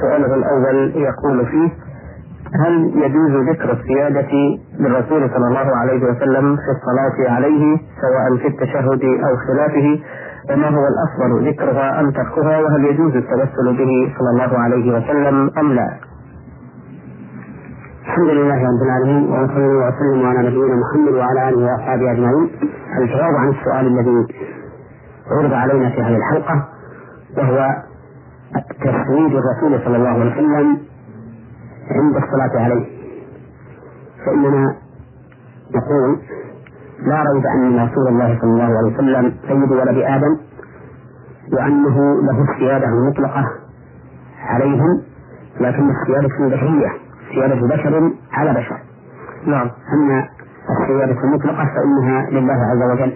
سؤاله الأول يقول فيه هل يجوز ذكر السيادة للرسول صلى الله عليه وسلم في الصلاة عليه سواء في التشهد أو خلافه وما هو الأفضل ذكرها أم تركها وهل يجوز التوسل به صلى الله عليه وسلم أم لا؟ الحمد لله رب العالمين وصلى وسلم على نبينا محمد وعلى آله وأصحابه أجمعين. الجواب عن السؤال الذي عرض علينا في هذه الحلقة وهو تسويد الرسول صلى الله عليه وسلم عند الصلاة عليه. فإننا نقول لا ريب أن رسول الله صلى الله عليه وسلم سيد ولد آدم وأنه له السيادة المطلقة عليهم لكن السيادة البشرية سيادة بشر على بشر. نعم أما السيادة المطلقة فإنها لله عز وجل.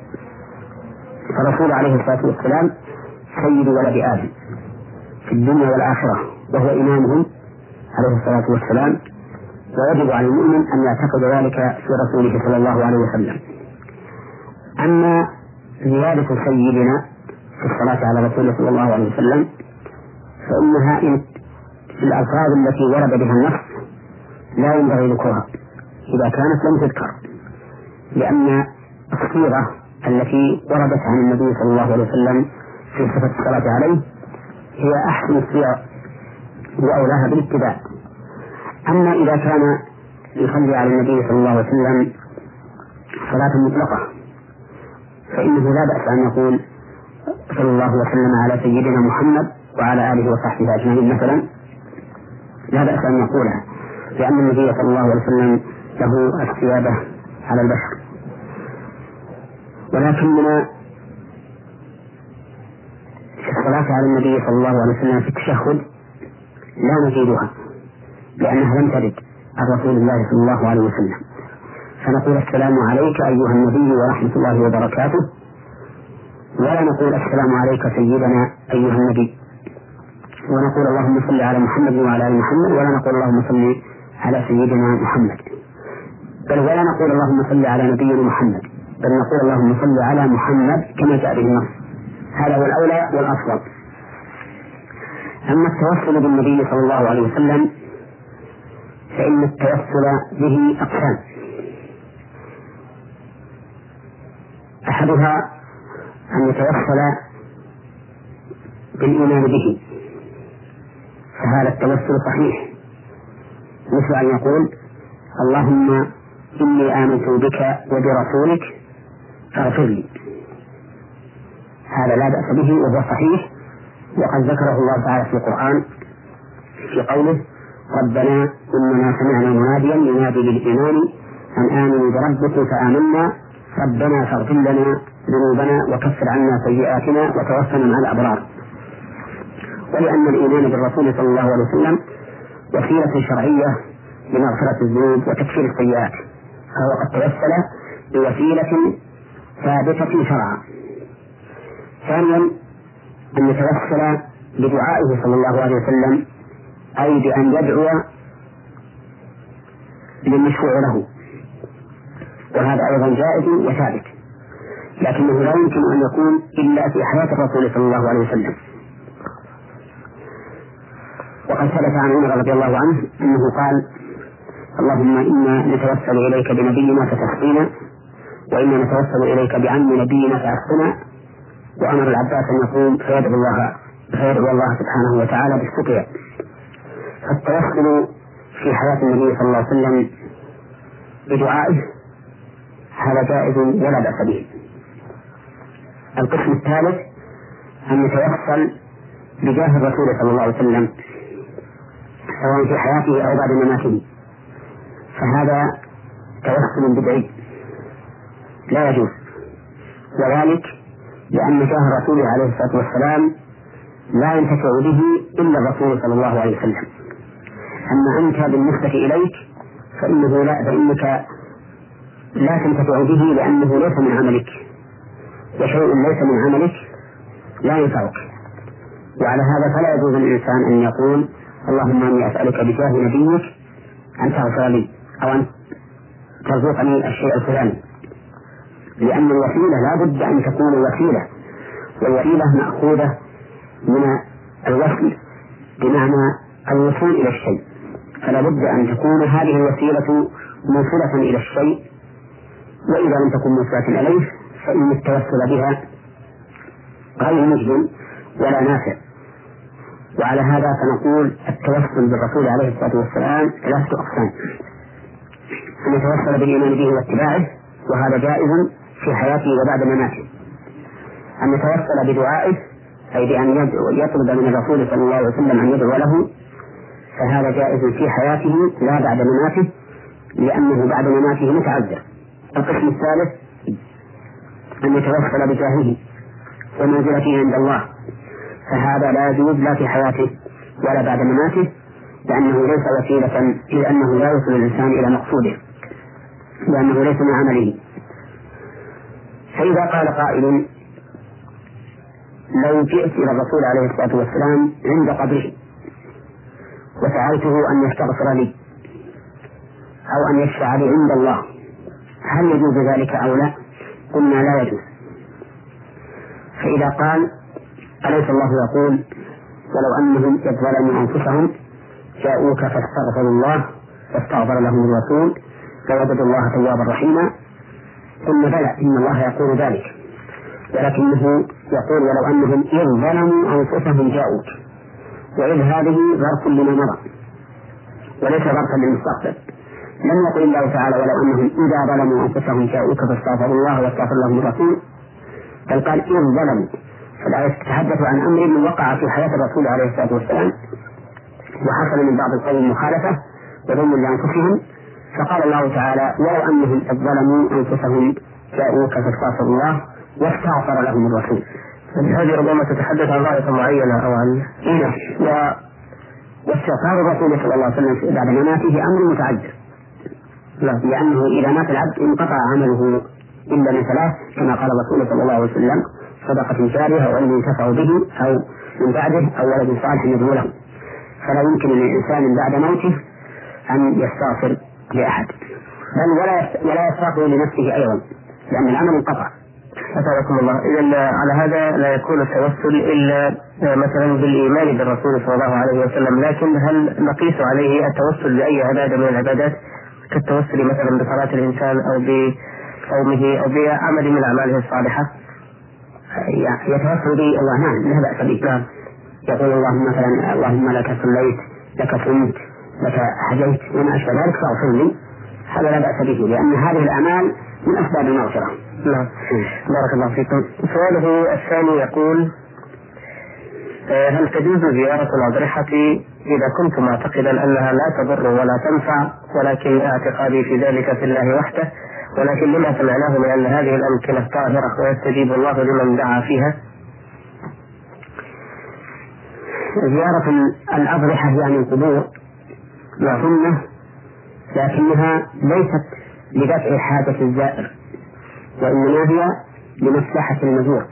فالرسول عليه الصلاة والسلام سيد ولد آدم. في الدنيا والآخرة وهو إمامهم عليه الصلاة والسلام ويجب على المؤمن أن يعتقد ذلك في رسوله صلى الله عليه وسلم. أما زيادة سيدنا في الصلاة على رسوله صلى الله عليه وسلم فإنها في الألفاظ التي ورد بها النص لا ينبغي ذكرها إذا كانت لم تذكر لأن الصيغة التي وردت عن النبي صلى الله عليه وسلم في صفة الصلاة عليه هي أحسن الصيغ وأولاها بالاتباع أما إذا كان يصلي على النبي صلى الله عليه وسلم صلاة مطلقة فإنه لا بأس أن يقول صلى الله وسلم على سيدنا محمد وعلى آله وصحبه أجمعين مثلا. لا بأس أن يقولها لأن النبي صلى الله عليه وسلم له السيادة على البشر ولكننا الصلاة على النبي صلى الله عليه وسلم في التشهد لا نزيدها لأنها لم ترد عن رسول الله صلى الله عليه وسلم. فنقول السلام عليك أيها النبي ورحمة الله وبركاته. ولا نقول السلام عليك سيدنا أيها النبي. ونقول اللهم صل على محمد وعلى آل محمد ولا نقول اللهم صل على سيدنا محمد. بل ولا نقول اللهم صل على نبينا محمد بل نقول اللهم صل على محمد كما جاء به النص هذا هو الأولى والأفضل. أما التوسل بالنبي صلى الله عليه وسلم فإن التوسل به أقسام. أحدها أن يتوسل بالإيمان به. فهذا التوسل صحيح. مثل أن يقول اللهم إني آمنت بك وبرسولك فاغفر لي. هذا لا بأس به وهو صحيح وقد ذكره الله تعالى في القرآن في قوله ربنا إننا سمعنا مناديا ينادي بالإيمان أن آمنوا بربكم فآمنا ربنا فاغفر لنا ذنوبنا وكفر عنا سيئاتنا وتوفنا مع الأبرار. ولأن الإيمان بالرسول صلى الله عليه وسلم وسيلة شرعية لمغفرة الذنوب وتكفير السيئات فهو قد توسل بوسيلة ثابتة شرعا. ثانيا أن يتوسل بدعائه صلى الله عليه وسلم أي بأن يدعو للمشروع له. وهذا أيضا جائز وثابت لكنه لا يمكن أن يكون إلا في حياة الرسول صلى الله عليه وسلم. وقد ثبت عن عمر رضي الله عنه أنه قال اللهم إنا نتوسل إليك بنبينا فتسقينا وإنا نتوسل إليك بعم نبينا فأسقنا وأمر العباس أن يقوم فيدعو الله فيدعو الله سبحانه وتعالى بالسقيا فالتوسل في حياة النبي صلى الله عليه وسلم بدعائه هذا جائز ولا بأس به. القسم الثالث أن يتوسل بجاه الرسول صلى الله عليه وسلم سواء في حياته أو بعد مماته. فهذا توسل بدعي. لا يجوز. وذلك لأن جاه الرسول عليه الصلاة والسلام لا ينتفع به إلا الرسول صلى الله عليه وسلم. أما أنت بالنسبة إليك فإنه لا فإنك لا تنتفع به لأنه ليس من عملك. وشيء ليس من عملك لا ينفعك. وعلى هذا فلا يجوز للإنسان أن يقول اللهم إني أسألك بجاه نبيك أن تغفر لي أو أن ترزقني الشيء الفلاني. لأن الوسيلة لا بد أن تكون وسيلة والوسيلة مأخوذة من الوصل بمعنى الوصول إلى الشيء. فلا بد أن تكون هذه الوسيلة موصلة إلى الشيء وإذا لم تكن موصلة إليه فإن التوسل بها غير مجد ولا نافع. وعلى هذا فنقول التوسل بالرسول عليه الصلاة والسلام ثلاثة أقسام. أن يتوسل بالإيمان به واتباعه وهذا جائز في حياته وبعد مماته. أن يتوسل بدعائه أي بأن يطلب من الرسول صلى الله عليه وسلم أن يدعو له فهذا جائز في حياته لا بعد مماته لأنه بعد مماته متعذر. القسم الثالث أن يتوسل بجاهه ومنزلته عند الله. فهذا لا يجوز لا في حياته ولا بعد مماته لأنه ليس وسيلة إلى أنه لا يوصل الإنسان إلى مقصوده لأنه ليس من عمله. فإذا قال قائل لو جئت إلى الرسول عليه الصلاة والسلام عند قبره وسألته أن يستغفر لي أو أن يشفع لي عند الله هل يجوز ذلك أو لا؟ قلنا لا يجوز فإذا قال أليس الله يقول ولو أنهم إذ ظلموا أنفسهم جاءوك فاستغفروا الله واستغفر لهم الرسول فوجدوا الله توابا رحيما قلنا بلى إن الله يقول ذلك. ولكنه يقول ولو أنهم إذ ظلموا أنفسهم جاءوك. وإذ هذه ظرف لما مضى. وليس ظرفا للمستقبل. لم يقل الله تعالى ولو أنهم إذا ظلموا أنفسهم جاءوك فاستغفروا الله واستغفر لهم الرسول. بل قال إذ ظلموا. فالآية تتحدث عن أمر وقع في حياة الرسول عليه الصلاة والسلام. وحصل من بعض القوم مخالفة وظلم لأنفسهم. فقال الله تعالى ولو أنهم إذ ظلموا أنفسهم جاءوك فاستغفروا الله واستغفر لهم الرسول هذه ربما تتحدث عن غاية معينة أو عن و... واستغفار الرسول صلى الله عليه وسلم بعد مماته أمر متعجل نعم لأنه إذا مات العبد انقطع عمله إلا من ثلاث كما قال الرسول صلى الله عليه وسلم صدقة جارية أو علم ينتفع به أو من بعده أو ولد صالح يدعو له. فلا يمكن للإنسان بعد موته أن يستغفر. لأحد. بل ولا ولا يستغفر لنفسه أيضا لأن العمل انقطع. أثابكم الله. إذا على هذا لا يكون التوسل إلا مثلا بالإيمان بالرسول صلى الله عليه وسلم لكن هل نقيس عليه التوسل بأي عبادة من العبادات؟ كالتوسل مثلا بصلاة الإنسان أو بصومه أو بعمل من أعماله الصالحة؟ يتوسل به الله نعم لا بأس به. نعم. يقول اللهم مثلا اللهم لك صليت لك صمت لك حجيت وما أشبه ذلك فاغفر لي هذا لا بأس به لأن هذه الأعمال من أسباب المغفرة. نعم. بارك الله فيكم. سؤاله الثاني يقول آه، هل تجوز زيارة الأضرحة إذا كنت معتقدا أنها لا تضر ولا تنفع؟ ولكن اعتقادي في ذلك في الله وحده. ولكن لما سمعناه من أن هذه الأمكنة طاهرة ويستجيب الله لمن دعا فيها؟ زيارة الأضرحة يعني القبور سنة لكنها ليست لدفع حاجة الزائر وإنما هي لمصلحة المزور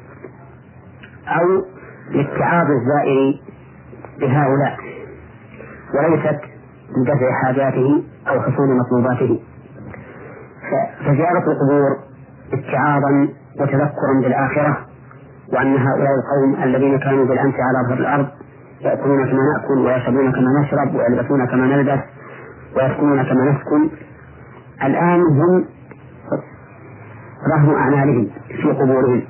أو لاتعاظ الزائر بهؤلاء وليست لدفع حاجاته أو حصول مطلوباته. فزيارة القبور اتعاظا وتذكرا بالآخرة وأن هؤلاء القوم الذين كانوا بالأمس على ظهر الأرض يأكلون كما نأكل ويشربون كما نشرب ويلبسون كما نلبس ويسكنون كما نسكن الآن هم رهن أعمالهم في قبورهم.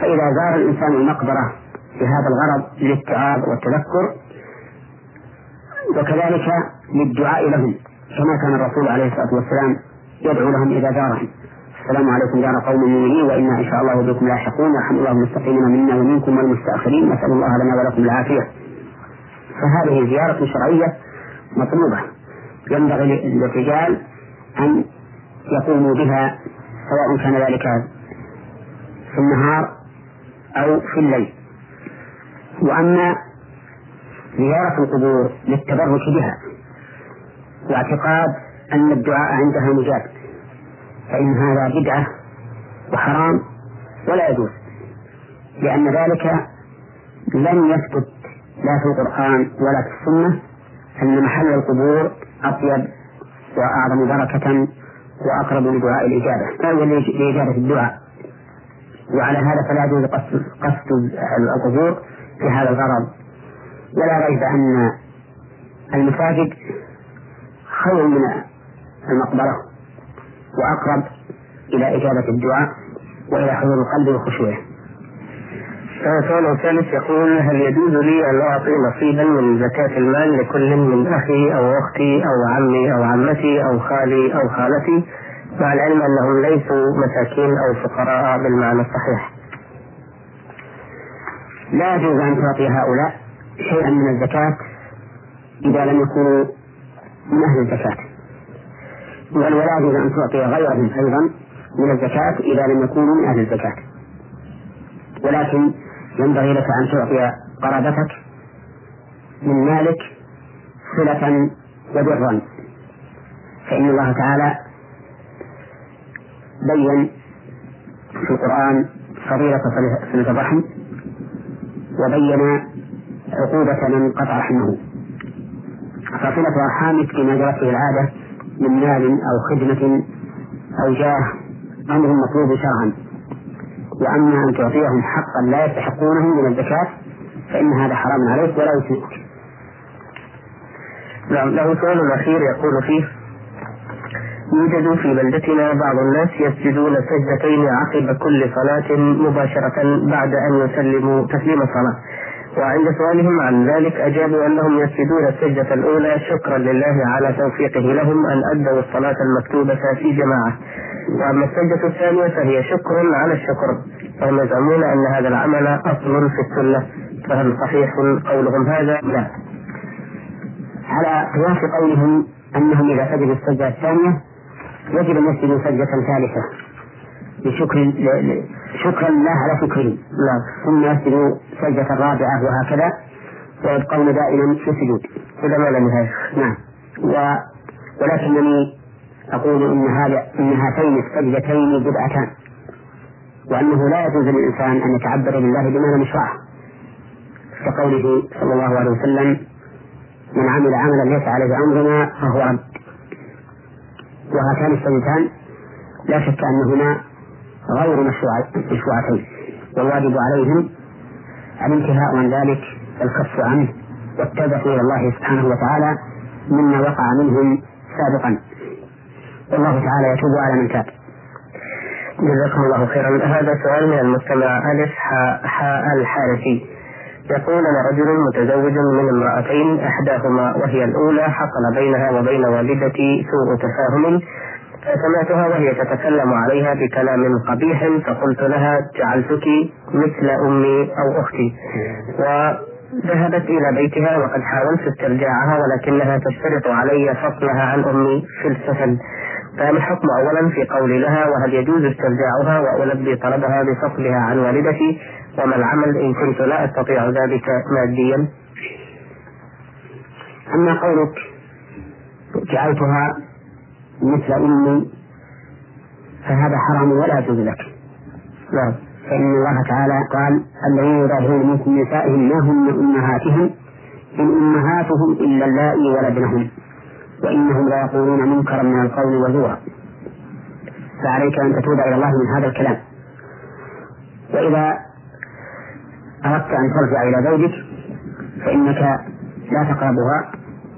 فإذا زار الإنسان المقبرة بهذا الغرض للاتعاظ والتذكر وكذلك للدعاء لهم كما كان الرسول عليه الصلاة والسلام يدعو لهم إذا زارهم. السلام عليكم دار قوم مؤمنين وإنا إن شاء الله بكم لاحقون. يرحم الله المستقيمين منا ومنكم والمستأخرين. نسأل الله لنا ولكم العافية. فهذه زيارة شرعية مطلوبة. ينبغي للرجال أن يقوموا بها سواء كان ذلك في النهار أو في الليل. وأما زيارة القبور للتبرك بها واعتقاد أن الدعاء عندها مجاب فإن هذا بدعة وحرام ولا يجوز لأن ذلك لم يثبت لا في القرآن ولا في السنة أن محل القبور أطيب وأعظم بركة وأقرب لدعاء الإجابة. أو لإجابة الدعاء. وعلى هذا فلا يجوز قصد القبور في هذا الغرض. ولا ريب أن المساجد خير من المقبرة وأقرب إلى إجابة الدعاء وإلى حضور القلب وخشوعه. السؤال الثالث يقول هل يجوز لي أن أعطي نصيبا من زكاة المال لكل من أخي أو أختي أو عمي أو عمتي أو خالي أو خالتي مع العلم أنهم ليسوا مساكين أو فقراء بالمعنى الصحيح؟ لا يجوز أن تعطي هؤلاء شيئا من الزكاة إذا لم يكونوا من أهل الزكاة. ولا يجوز أن تعطي غيرهم أيضا من الزكاة إذا لم يكونوا من أهل الزكاة. ولكن ينبغي لك أن تعطي قرابتك من مالك صلة وبرا. فإن الله تعالى بين في القرآن فضيلة صلة الرحم وبين عقوبة من قطع رحمه. فصلة أرحامك بما جرت به العادة من مال أو خدمة أو جاه أمر مطلوب شرعا. وأما أن تعطيهم حقا لا يستحقونه من الزكاة فإن هذا حرام عليك ولا يسيئك نعم له سؤال أخير يقول فيه يوجد في بلدتنا بعض الناس يسجدون سجدتين عقب كل صلاة مباشرة بعد أن يسلموا تسليم الصلاة. وعند سؤالهم عن ذلك أجابوا أنهم يسجدون السجدة الأولى شكرا لله على توفيقه لهم أن أدوا الصلاة المكتوبة في جماعة. وأما السجدة الثانية فهي شكر على الشكر. فهم يزعمون أن هذا العمل أصل في السنة. فهل صحيح قولهم هذا؟ لا. على قياس قولهم أنهم إذا سجدوا السجدة الثانية يجب أن يسجدوا سجدة ثالثة. لشكر شكرا لله على شكره. نعم. ثم يسجدوا سجدة رابعة وهكذا ويبقون دائما في السجود. إلى ما نهاية نعم. و... ولكنني أقول إن هذا إن هاتين السجدتين بدعتان. وأنه لا يجوز للإنسان أن يتعبد لله بما لم يشرعه. كقوله صلى الله عليه وسلم من عمل عملا ليس عليه أمرنا فهو رد وهاتان السجدتان لا شك أنهما غير مشروعتين. والواجب عليهم الانتهاء عن ذلك والكف عنه والتوبة إلى الله سبحانه وتعالى مما وقع منهم سابقا. والله تعالى يتوب على من تاب. جزاكم الله خيرا. هذا سؤال من المستمع ألف حاء الحارثي. يقول أنا رجل متزوج من امرأتين إحداهما وهي الأولى حصل بينها وبين والدتي سوء تفاهم. فسمعتها وهي تتكلم عليها بكلام قبيح فقلت لها جعلتك مثل أمي أو أختي. وذهبت إلى بيتها وقد حاولت استرجاعها ولكنها تشترط علي فصلها عن أمي في السفن فما الحكم أولا في قولي لها وهل يجوز استرجاعها وألبي طلبها بفصلها عن والدتي؟ وما العمل إن كنت لا أستطيع ذلك ماديا؟ أما قولك جعلتها مثل أمي فهذا حرام ولا يجوز لك. نعم. فإن الله تعالى قال الذين يظاهرون منكم نسائهم ما هن أمهاتهم؟ إن أمهاتهم إلا اللائي ولدنهم. وإنهم لا يقولون منكرا من القول وزورا فعليك أن تتوب إلى الله من هذا الكلام. وإذا أردت أن ترجع إلى زوجك فإنك لا تقربها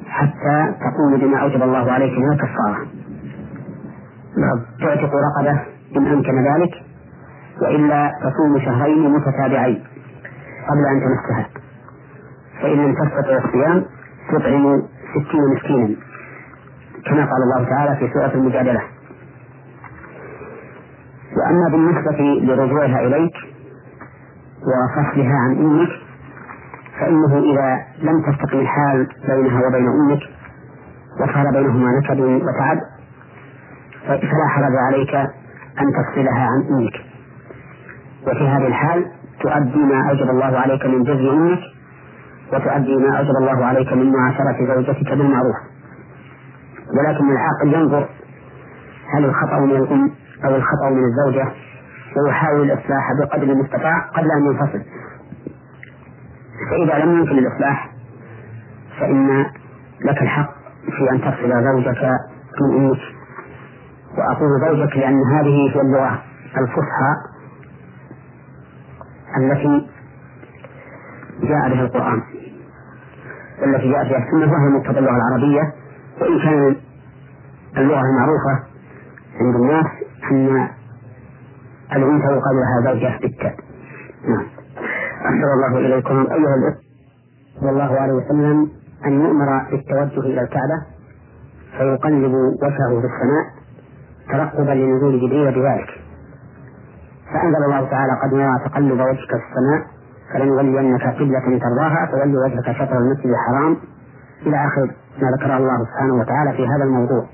حتى تقوم بما أوجب الله عليك من الكفارة. نعم. تعتق رقبة إن أمكن ذلك وإلا تصوم شهرين متتابعين قبل أن تمسها فإن لم تستطع الصيام تطعم ستين مسكينا كما قال الله تعالى في سورة المجادلة. وأما بالنسبة لرجوعها إليك وفصلها عن أمك فإنه إذا لم تستقم الحال بينها وبين أمك وصار بينهما نكد وتعب فلا حرج عليك أن تفصلها عن أمك. وفي هذه الحال تؤدي ما أوجب الله عليك من جزء أمك وتؤدي ما أوجب الله عليك من معاشرة زوجتك بالمعروف. ولكن العاقل ينظر هل الخطأ من الأم أو الخطأ من الزوجة ويحاول الإصلاح بقدر المستطاع قبل أن ينفصل. فإذا لم يمكن الإصلاح فإن لك الحق في أن تفصل زوجك من أمك. وأقول زوجك لأن هذه هي اللغة الفصحى التي جاء بها القرآن والتي جاءت فيها السنة وهي مقتضى اللغة العربية. وإن كان اللغة المعروفة عند الناس أن الأنثى يقال لها زوجة بالتاء نعم. أحسن الله إليكم. أيها الأخوة صلى الله عليه وسلم أن يؤمر بالتوجه إلى الكعبة فيقلب وجهه في السماء ترقبا لنزول جبريل بذلك. فأنزل الله تعالى قد نرى تقلب وجهك في السماء فلنولينك قبلة ترضاها فولي وجهك شطر المسجد الحرام. إلى آخر ما ذكره الله سبحانه وتعالى في هذا الموضوع.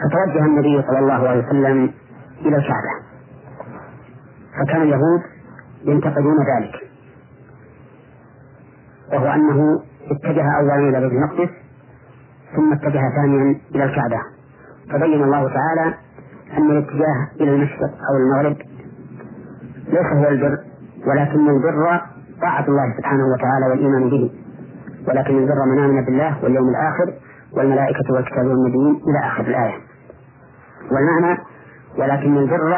فتوجه النبي صلى الله عليه وسلم إلى الكعبة. فكان اليهود ينتقدون ذلك. وهو أنه اتجه أولا إلى بيت المقدس ثم اتجه ثانيا إلى الكعبة. فبين الله تعالى أن الاتجاه إلى المشرق أو المغرب ليس هو البر ولكن البر طاعة الله سبحانه وتعالى والإيمان به. ولكن البر من آمن بالله واليوم الآخر والملائكة والكتاب والنبيين إلى آخر الآية. والمعنى ولكن البر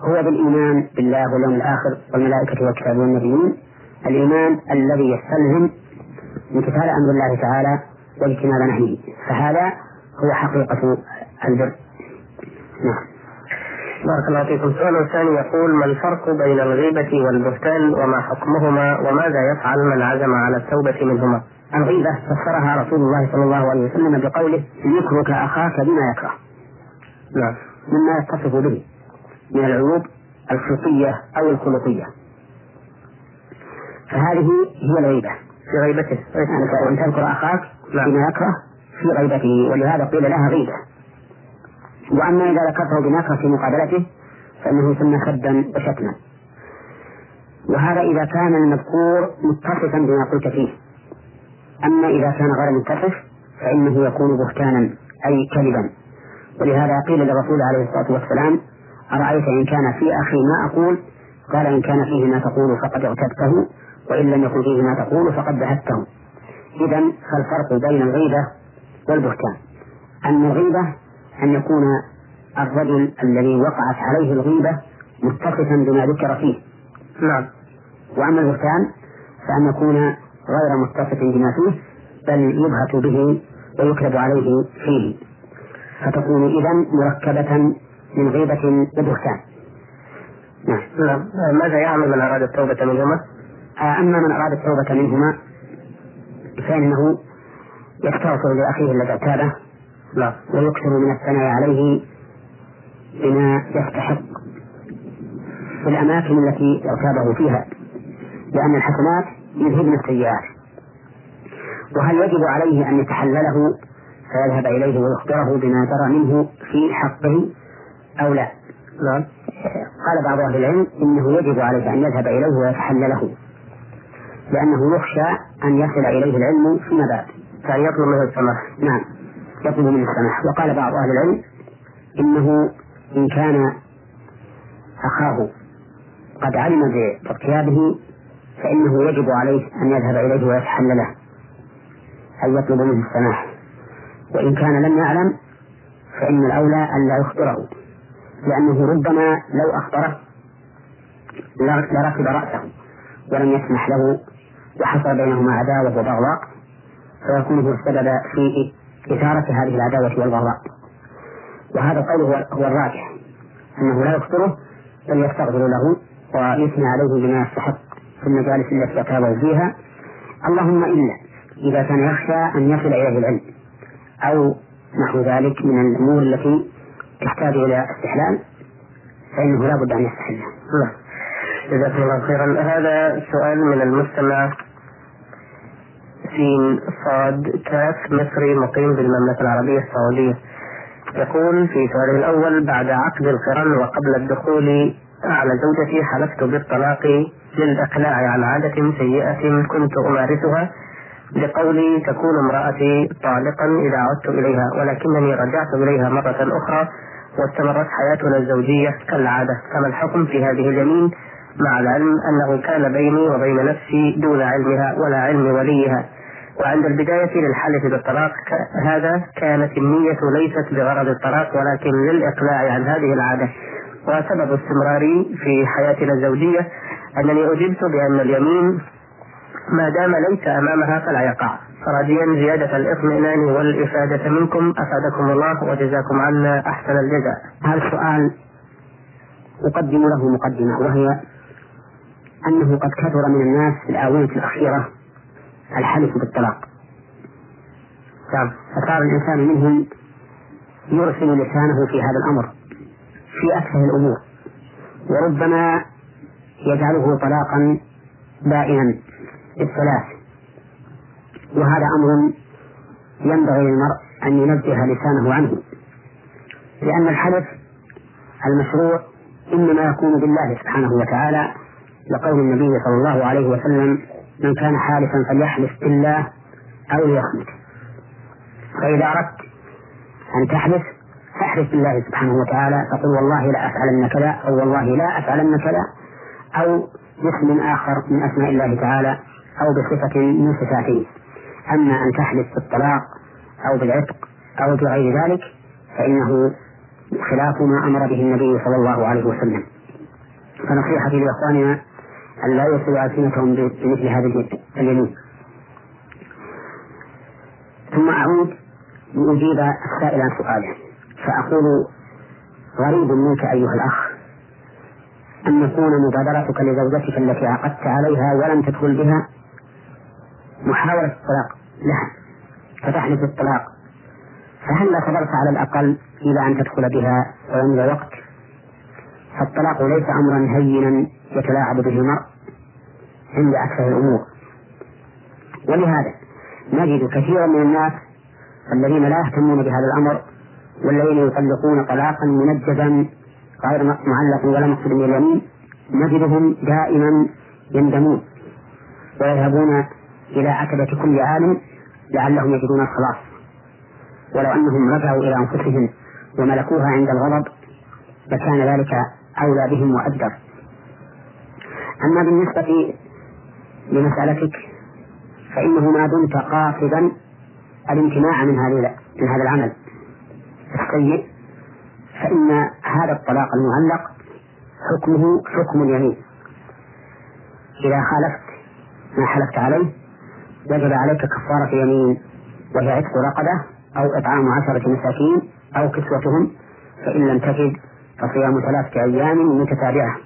هو بالإيمان بالله واليوم الآخر والملائكة والكتاب والنبيين الإيمان الذي يستلزم امتثال أمر الله تعالى واجتناب نهيه. فهذا هو حقيقة البر. نعم. بارك الله فيكم. سؤال ثاني يقول ما الفرق بين الغيبة والبهتان؟ وما حكمهما؟ وماذا يفعل من عزم على التوبة منهما؟ الغيبة فسرها رسول الله صلى الله عليه وسلم بقوله ذكرك أخاك بما يكره. نعم. مما يتصف به من العيوب الخلقية أو الخلقية. فهذه هي الغيبة. في غيبته. أن تذكر أخاك نعم. بما يكره. في غيبته ولهذا قيل لها غيبة. وأما إذا ذكرته يكره في مقابلته فإنه يسمى خدا وشتما. وهذا إذا كان المذكور متصفا بما قلت فيه. أما إذا كان غير متصف فإنه يكون بهتانا أي كذبا. ولهذا قيل للرسول عليه الصلاة والسلام أرأيت إن كان في أخي ما أقول؟ قال إن كان فيه ما تقول فقد اغتبته وإن لم يكن فيه ما تقول فقد بهته إذا فالفرق بين الغيبة والبهتان. أن الغيبة أن يكون الرجل الذي وقعت عليه الغيبة متصفا بما ذكر فيه. نعم. وأما البهتان فأن يكون غير متصف بما فيه بل يبهت به ويكذب عليه فيه. فتكون إذا مركبة من غيبة وبهتان نعم. نعم. ماذا يعمل من أراد التوبة منهما؟ آه، أما من أراد التوبة منهما فإنه يستغفر لأخيه الذي نعم ويكثر من الثناء عليه بما يستحق في الأماكن التي اغتابه فيها لأن الحسنات يذهبن السيئات وهل يجب عليه أن يتحلله فيذهب إليه ويخبره بما جرى منه في حقه أو لا؟ نعم قال بعض أهل العلم إنه يجب عليه أن يذهب إليه ويتحلله لأنه يخشى أن يصل إليه العلم فيما بعد. كان يطلب منه السماح نعم. يطلب منه السماح وقال بعض أهل العلم إنه إن كان أخاه قد علم بارتيابه فإنه يجب عليه أن يذهب إليه ويتحلله أي يطلب منه السماح وإن كان لم يعلم فإن الأولى أن لا يخبره. لأنه ربما لو أخبره لركب رأسه ولم يسمح له وحصل بينهما عداوة وبغضاء فيكون هو السبب في إثارة هذه العداوة والبغضاء وهذا القول هو, الراجح. أنه لا يخبره بل يستغفر له ويثني عليه بما يستحق في المجالس التي يتابع فيها. اللهم إلا إذا كان يخشى أن يصل إليه العلم أو نحو ذلك من الأمور التي تحتاج إلى استحلال فإنه لا بد أن يستحلها. نعم. جزاكم الله خيرا. هذا سؤال من المستمع سين صاد كاف مصري مقيم بالمملكة العربية السعودية. يقول في سؤاله الأول بعد عقد القران وقبل الدخول على زوجتي حلفت بالطلاق للإقلاع عن عادة سيئة كنت أمارسها بقولي تكون امرأتي طالقا إذا عدت إليها ولكنني رجعت إليها مرة أخرى واستمرت حياتنا الزوجية كالعادة. كما الحكم في هذه اليمين مع العلم أنه كان بيني وبين نفسي دون علمها ولا علم وليها. وعند البداية للحلف بالطلاق هذا كانت النية ليست بغرض الطلاق ولكن للإقلاع عن هذه العادة. وسبب استمراري في حياتنا الزوجية أنني أجبت بأن اليمين ما دام ليس أمامها فلا يقع. راجيا زيادة الإطمئنان والإفادة منكم أفادكم الله وجزاكم عنا أحسن الجزاء. هذا السؤال أقدم له مقدمة وهي أنه قد كثر من الناس في الآونة الأخيرة الحلف بالطلاق. نعم. فصار الإنسان منهم يرسل لسانه في هذا الأمر في أسهل الأمور وربما يجعله طلاقا بائنا بالثلاث وهذا أمر ينبغي للمرء أن ينزه لسانه عنه لأن الحلف المشروع إنما يكون بالله سبحانه وتعالى لقول النبي صلى الله عليه وسلم من كان حالفا فليحلف بالله أو ليصمت فإذا أردت أن تحلف فاحلف بالله سبحانه وتعالى تقول والله لا أفعلن كذا أو والله لا أفعلن كذا أو باسم آخر من أسماء الله تعالى أو بصفة من صفاته. أما أن تحلف بالطلاق أو بالعتق أو بغير ذلك فإنه خلاف ما أمر به النبي صلى الله عليه وسلم. فنصيحتي لإخواننا أن لا يصلوا ألسنتهم بمثل هذه اليمين ثم أعود لأجيب السائل عن سؤاله. فأقول غريب منك أيها الأخ أن يكون مبادرتك لزوجتك التي عقدت عليها ولم تدخل بها محاولة الطلاق لها فتحلف الطلاق فهل صبرت على الأقل إلى أن تدخل بها ويمضي وقت؟ فالطلاق ليس أمرا هينا يتلاعب به المرء عند أكثر الأمور. ولهذا نجد كثيرا من الناس الذين لا يهتمون بهذا الأمر والذين يطلقون طلاقا منجزا غير معلق ولا مقصود من اليمين نجدهم دائما يندمون ويذهبون إلى عتبة كل عالم لعلهم يجدون الخلاص. ولو أنهم رجعوا إلى أنفسهم وملكوها عند الغضب لكان ذلك أولى بهم وأجدر أما بالنسبة لمسألتك فإنه ما دمت قاصدا الامتناع من هذا من هذا العمل. السيء فإن هذا الطلاق المعلق حكمه حكم اليمين. إذا خالفت ما حلفت عليه وجب عليك كفارة يمين وهي عتق رقبة أو إطعام عشرة مساكين أو كسوتهم فإن لم تجد فصيام ثلاثة أيام متتابعة.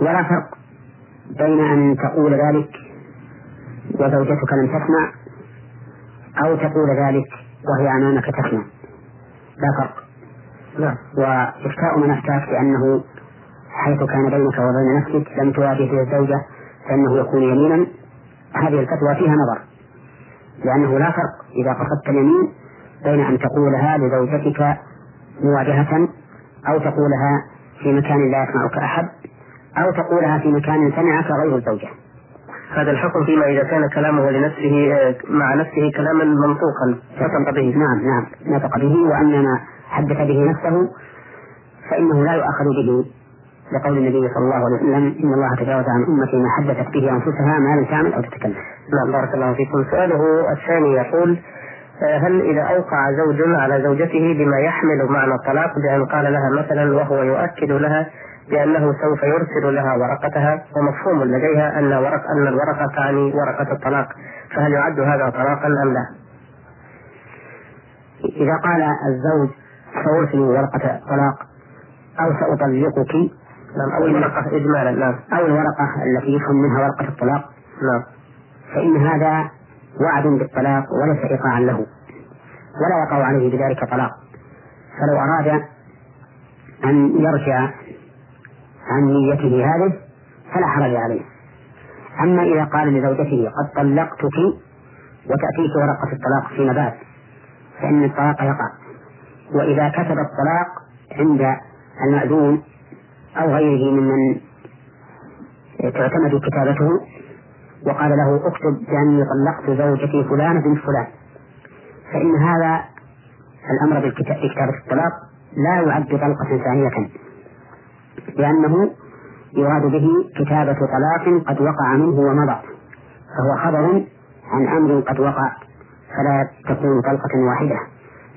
ولا فرق بين أن تقول ذلك وزوجتك لم تسمع أو تقول ذلك وهي أمامك تسمع. لا فرق. نعم وإفتاء من أفتاك بأنه حيث كان بينك وبين نفسك لم تواجه الزوجة فإنه يكون يمينا هذه الفتوى فيها نظر. لأنه لا فرق إذا قصدت اليمين بين أن تقولها لزوجتك مواجهة أو تقولها في مكان لا يسمعك أحد أو تقولها في مكان سمعك غير الزوجة. هذا الحكم فيما إذا كان كلامه لنفسه مع نفسه كلاما منطوقا. نطق به. نعم نعم. نطق به وأنما حدث به نفسه فإنه لا يؤخذ به. لقول النبي صلى الله عليه وسلم إن الله تجاوز عن أمتي ما حدثت به أنفسها ما لم تعمل أو تتكلم. نعم بارك الله فيكم. سؤاله الثاني يقول هل إذا أوقع زوج على زوجته بما يحمل معنى الطلاق بأن قال لها مثلا وهو يؤكد لها بأنه سوف يرسل لها ورقتها ومفهوم لديها أن ورق أن الورقة تعني ورقة الطلاق. فهل يعد هذا طلاقا أم لا؟ إذا قال الزوج سأرسل ورقة طلاق أو سأطلقك نعم أو الورقة إجمالا نعم. أو الورقة التي يفهم منها ورقة الطلاق نعم. فإن هذا وعد بالطلاق وليس إيقاعا له ولا يقع عليه بذلك طلاق. فلو أراد أن يرجع عن نيته هذه فلا حرج عليه. أما إذا قال لزوجته قد طلقتك وتأتيك ورقة الطلاق فيما بعد فإن الطلاق يقع. وإذا كتب الطلاق عند المأذون أو غيره ممن تعتمد كتابته وقال له اكتب بأني طلقت زوجتي فلانة بنت فلان. فإن هذا الأمر بكتابة الطلاق لا يعد طلقة ثانية. لأنه يراد به كتابة طلاق قد وقع منه ومضى فهو خبر عن أمر قد وقع فلا تكون طلقة واحدة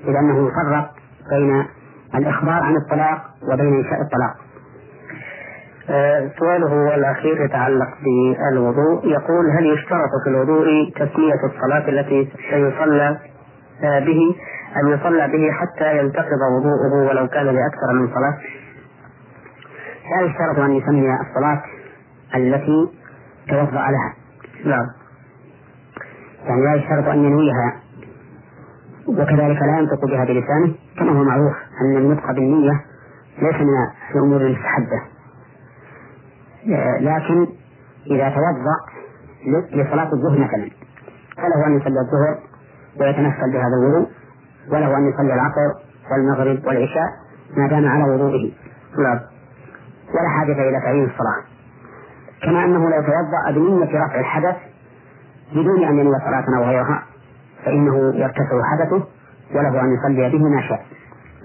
لأنه يفرق بين الإخبار عن الطلاق وبين إنشاء الطلاق آه، سؤاله الأخير يتعلق بالوضوء يقول هل يشترط في الوضوء تسمية الصلاة التي سيصلى آه، به أن يصلى به حتى ينتقض وضوءه ولو كان لأكثر من صلاة؟ لا يشترط أن يسمي الصلاة التي توضأ لها. نعم. يعني لا يشترط أن ينويها وكذلك لا ينطق بها بلسانه كما هو معروف أن النطق بالنية ليس من الأمور المستحبة. لكن إذا توضأ لصلاة الظهر مثلا فله أن يصلي الظهر ويتنفل بهذا الوضوء وله أن يصلي العصر والمغرب والعشاء ما دام على وضوئه. نعم. ولا حاجة إلى تعيين الصلاة. كما أنه لو توضأ بنية رفع الحدث بدون أن ينوي صلاة أو غيرها فإنه يرتفع حدثه وله أن يصلي به ما شاء.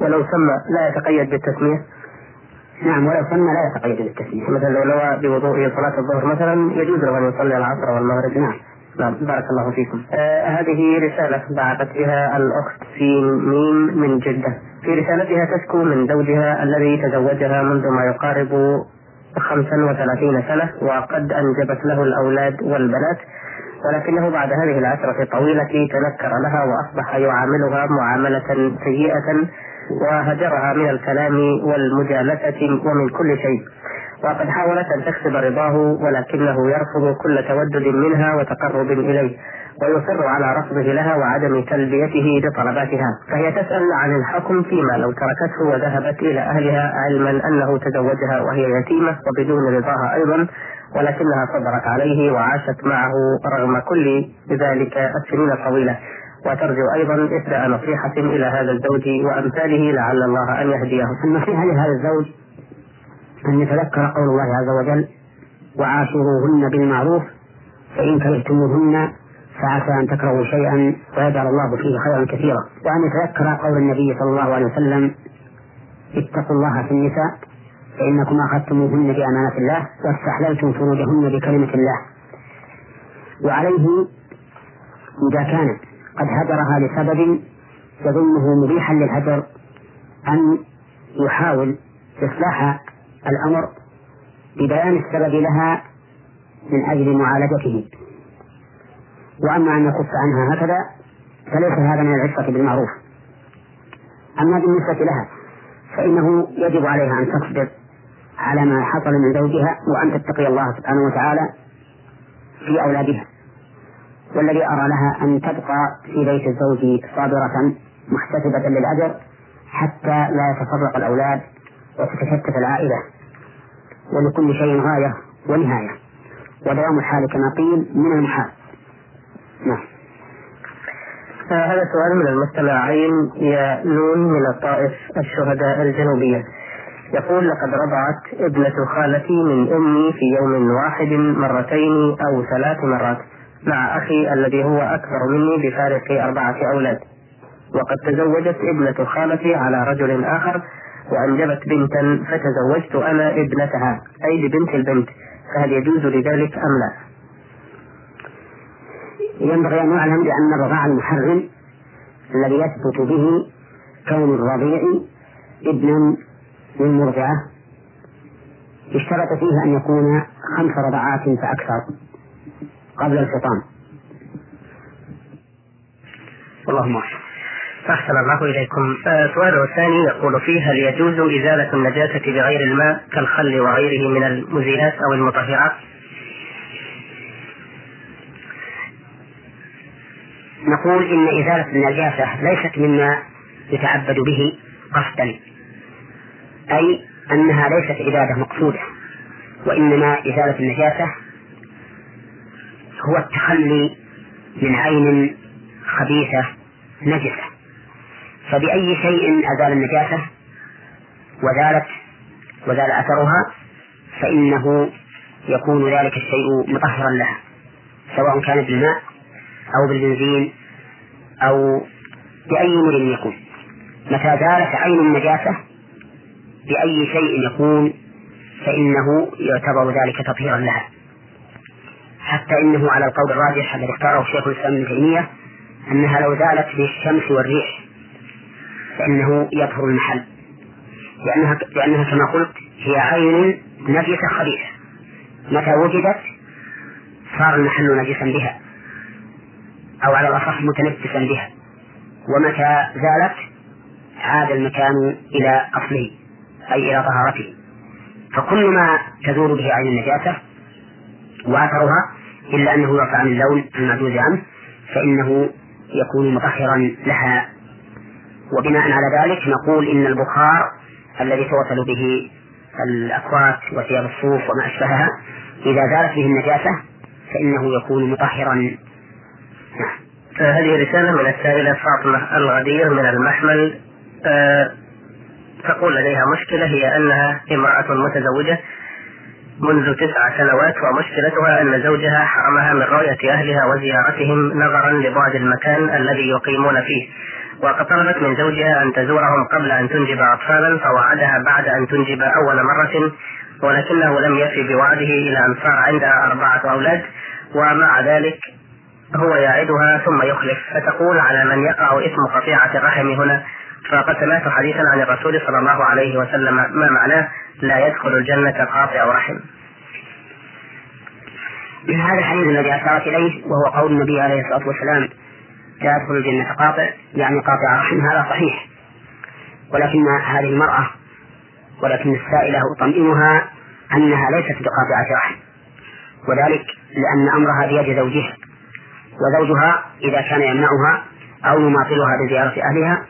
ولو سمى لا يتقيد بالتسمية؟ نعم ولو سمى لا يتقيد بالتسمية. مثلا لو نوى بوضوءه صلاة الظهر مثلا يجوز له أن يصلي العصر والمغرب. نعم. نعم. بارك الله فيكم. آه هذه رسالة بعثت بها الأخت في ميم من جدة. في رسالتها تشكو من زوجها الذي تزوجها منذ ما يقارب 35 سنة وقد أنجبت له الأولاد والبنات ولكنه بعد هذه العشرة الطويلة تنكر لها وأصبح يعاملها معاملة سيئة وهجرها من الكلام والمجالسة ومن كل شيء. وقد حاولت أن تكسب رضاه ولكنه يرفض كل تودد منها وتقرب إليه ويصر على رفضه لها وعدم تلبيته لطلباتها فهي تسأل عن الحكم فيما لو تركته وذهبت إلى أهلها علما أنه تزوجها وهي يتيمة وبدون رضاها أيضا ولكنها صبرت عليه وعاشت معه رغم كل ذلك السنين الطويلة. وترجو أيضا إهداء نصيحة إلى هذا الزوج وأمثاله لعل الله أن يهديه. النصيحة لهذا الزوج أن يتذكر قول الله عز وجل وعاشروهن بالمعروف فإن كرهتموهن فعسى أن تكرهوا شيئا ويجعل الله فيه خيرا كثيرا. وأن يتذكر قول النبي صلى الله عليه وسلم اتقوا الله في النساء فإنكم أخذتموهن بأمانة الله واستحللتم فروجهن بكلمة الله. وعليه إذا كان قد هجرها لسبب يظنه مبيحا للهجر أن يحاول إصلاح الأمر ببيان السبب لها من أجل معالجته. وأما أن يكف عنها هكذا فليس هذا من العفة بالمعروف. أما بالنسبة لها فإنه يجب عليها أن تصبر على ما حصل من زوجها وأن تتقي الله سبحانه وتعالى في أولادها. والذي أرى لها أن تبقى في بيت الزوج صابرة محتسبة للأجر حتى لا يتفرق الأولاد وتتشتت العائلة ولكل شيء غاية ونهاية ودوام الحال كما قيل من المحال. نعم. هذا سؤال من المستمعين يا نون من الطائف الشهداء الجنوبية. يقول لقد رضعت ابنة خالتي من أمي في يوم واحد مرتين أو ثلاث مرات مع أخي الذي هو أكبر مني بفارق أربعة أولاد. وقد تزوجت ابنة خالتي على رجل آخر وأنجبت بنتا فتزوجت أنا ابنتها أي ببنت البنت فهل يجوز لذلك أم لا؟ ينبغي أن نعلم بأن الرضاع المحرم الذي يثبت به كون الرضيع ابنا للمرضعة اشترط فيه أن يكون خمس رضعات فأكثر قبل الفطام اللهم أحسن الله إليكم. آه، سؤاله الثاني يقول فيه هل يجوز إزالة النجاسة بغير الماء كالخل وغيره من المزيلات أو المطهرات نقول إن إزالة النجاسة ليست مما يتعبد به قصدا أي أنها ليست عبادة مقصودة وإنما إزالة النجاسة هو التخلي من عين خبيثة نجسة. فبأي شيء أزال النجاسة؟ وزالت وزال أثرها فإنه يكون ذلك الشيء مطهرا لها سواء كان بالماء أو بالبنزين أو بأي أمر يكون. متى زالت عين النجاسة؟ بأي شيء يكون فإنه يعتبر ذلك تطهيرا لها. حتى إنه على القول الراجح الذي اختاره شيخ الإسلام ابن تيمية أنها لو زالت بالشمس والريح فإنه يطهر المحل. لأنها لأنها كما قلت هي عين نجسة خبيثة. متى وجدت؟ صار المحل نجسا بها. أو على الأصح متنجسا بها. ومتى زالت؟ عاد المكان إلى أصله أي إلى طهارته. فكل ما تزول به عين النجاسة وأثرها إلا أنه يرفع عن اللون المعجوز عنه فإنه يكون مطهرا لها وبناء على ذلك نقول إن البخار الذي توصل به الأكوات وثياب الصوف وما أشبهها إذا زالت به النجاسة فإنه يكون مطهرا. نعم. هذه رسالة من السائلة فاطمة الغدير من المحمل. أه تقول لديها مشكلة هي أنها امرأة متزوجة منذ تسع سنوات ومشكلتها أن زوجها حرمها من رؤية أهلها وزيارتهم نظرا لبعد المكان الذي يقيمون فيه. وقد طلبت من زوجها أن تزورهم قبل أن تنجب أطفالا فوعدها بعد أن تنجب أول مرة ولكنه لم يفي بوعده إلى أن صار عندها أربعة أولاد ومع ذلك هو يعدها ثم يخلف. فتقول على من يقع اسم قطيعة الرحم هنا فقد سمعت حديثا عن الرسول صلى الله عليه وسلم ما معناه لا يدخل الجنة قاطع رحم. من هذا الحديث الذي أشارت إليه وهو قول النبي عليه الصلاة والسلام لا يدخل الجنة قاطع يعني قاطع رحم هذا صحيح. ولكن هذه المرأة ولكن السائلة أطمئنها أنها ليست بقاطعة رحم. وذلك لأن أمرها بيد زوجها. وزوجها إذا كان يمنعها أو يماطلها بزيارة أهلها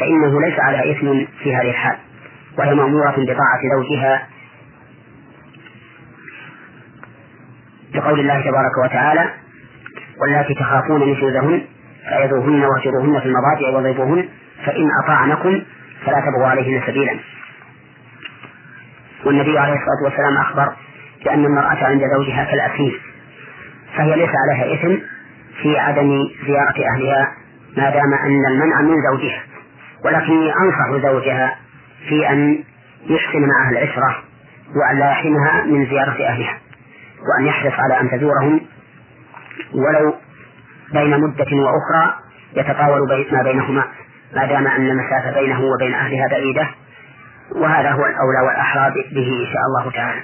فإنه ليس على إثم في هذه الحال. وهي مأمورة بطاعة زوجها. لقول الله تبارك وتعالى واللاتي تخافون نشوزهن فعظوهن واهجروهن في المضاجع واضربوهن فإن أطاعنكم فلا تبغوا عليهن سبيلا. والنبي عليه الصلاة والسلام أخبر بأن المرأة عند زوجها كالأسير فهي ليس عليها إثم في عدم زيارة أهلها ما دام أن المنع من زوجها ولكني أنصح زوجها في أن يحسن معها العشرة وأن لا يحرمها من زيارة أهلها وأن يحرص على أن تزورهم ولو بين مدة وأخرى يتطاول ما بينهما ما دام أن المسافة بينه وبين أهلها بعيدة وهذا هو الأولى والأحرى به إن شاء الله تعالى.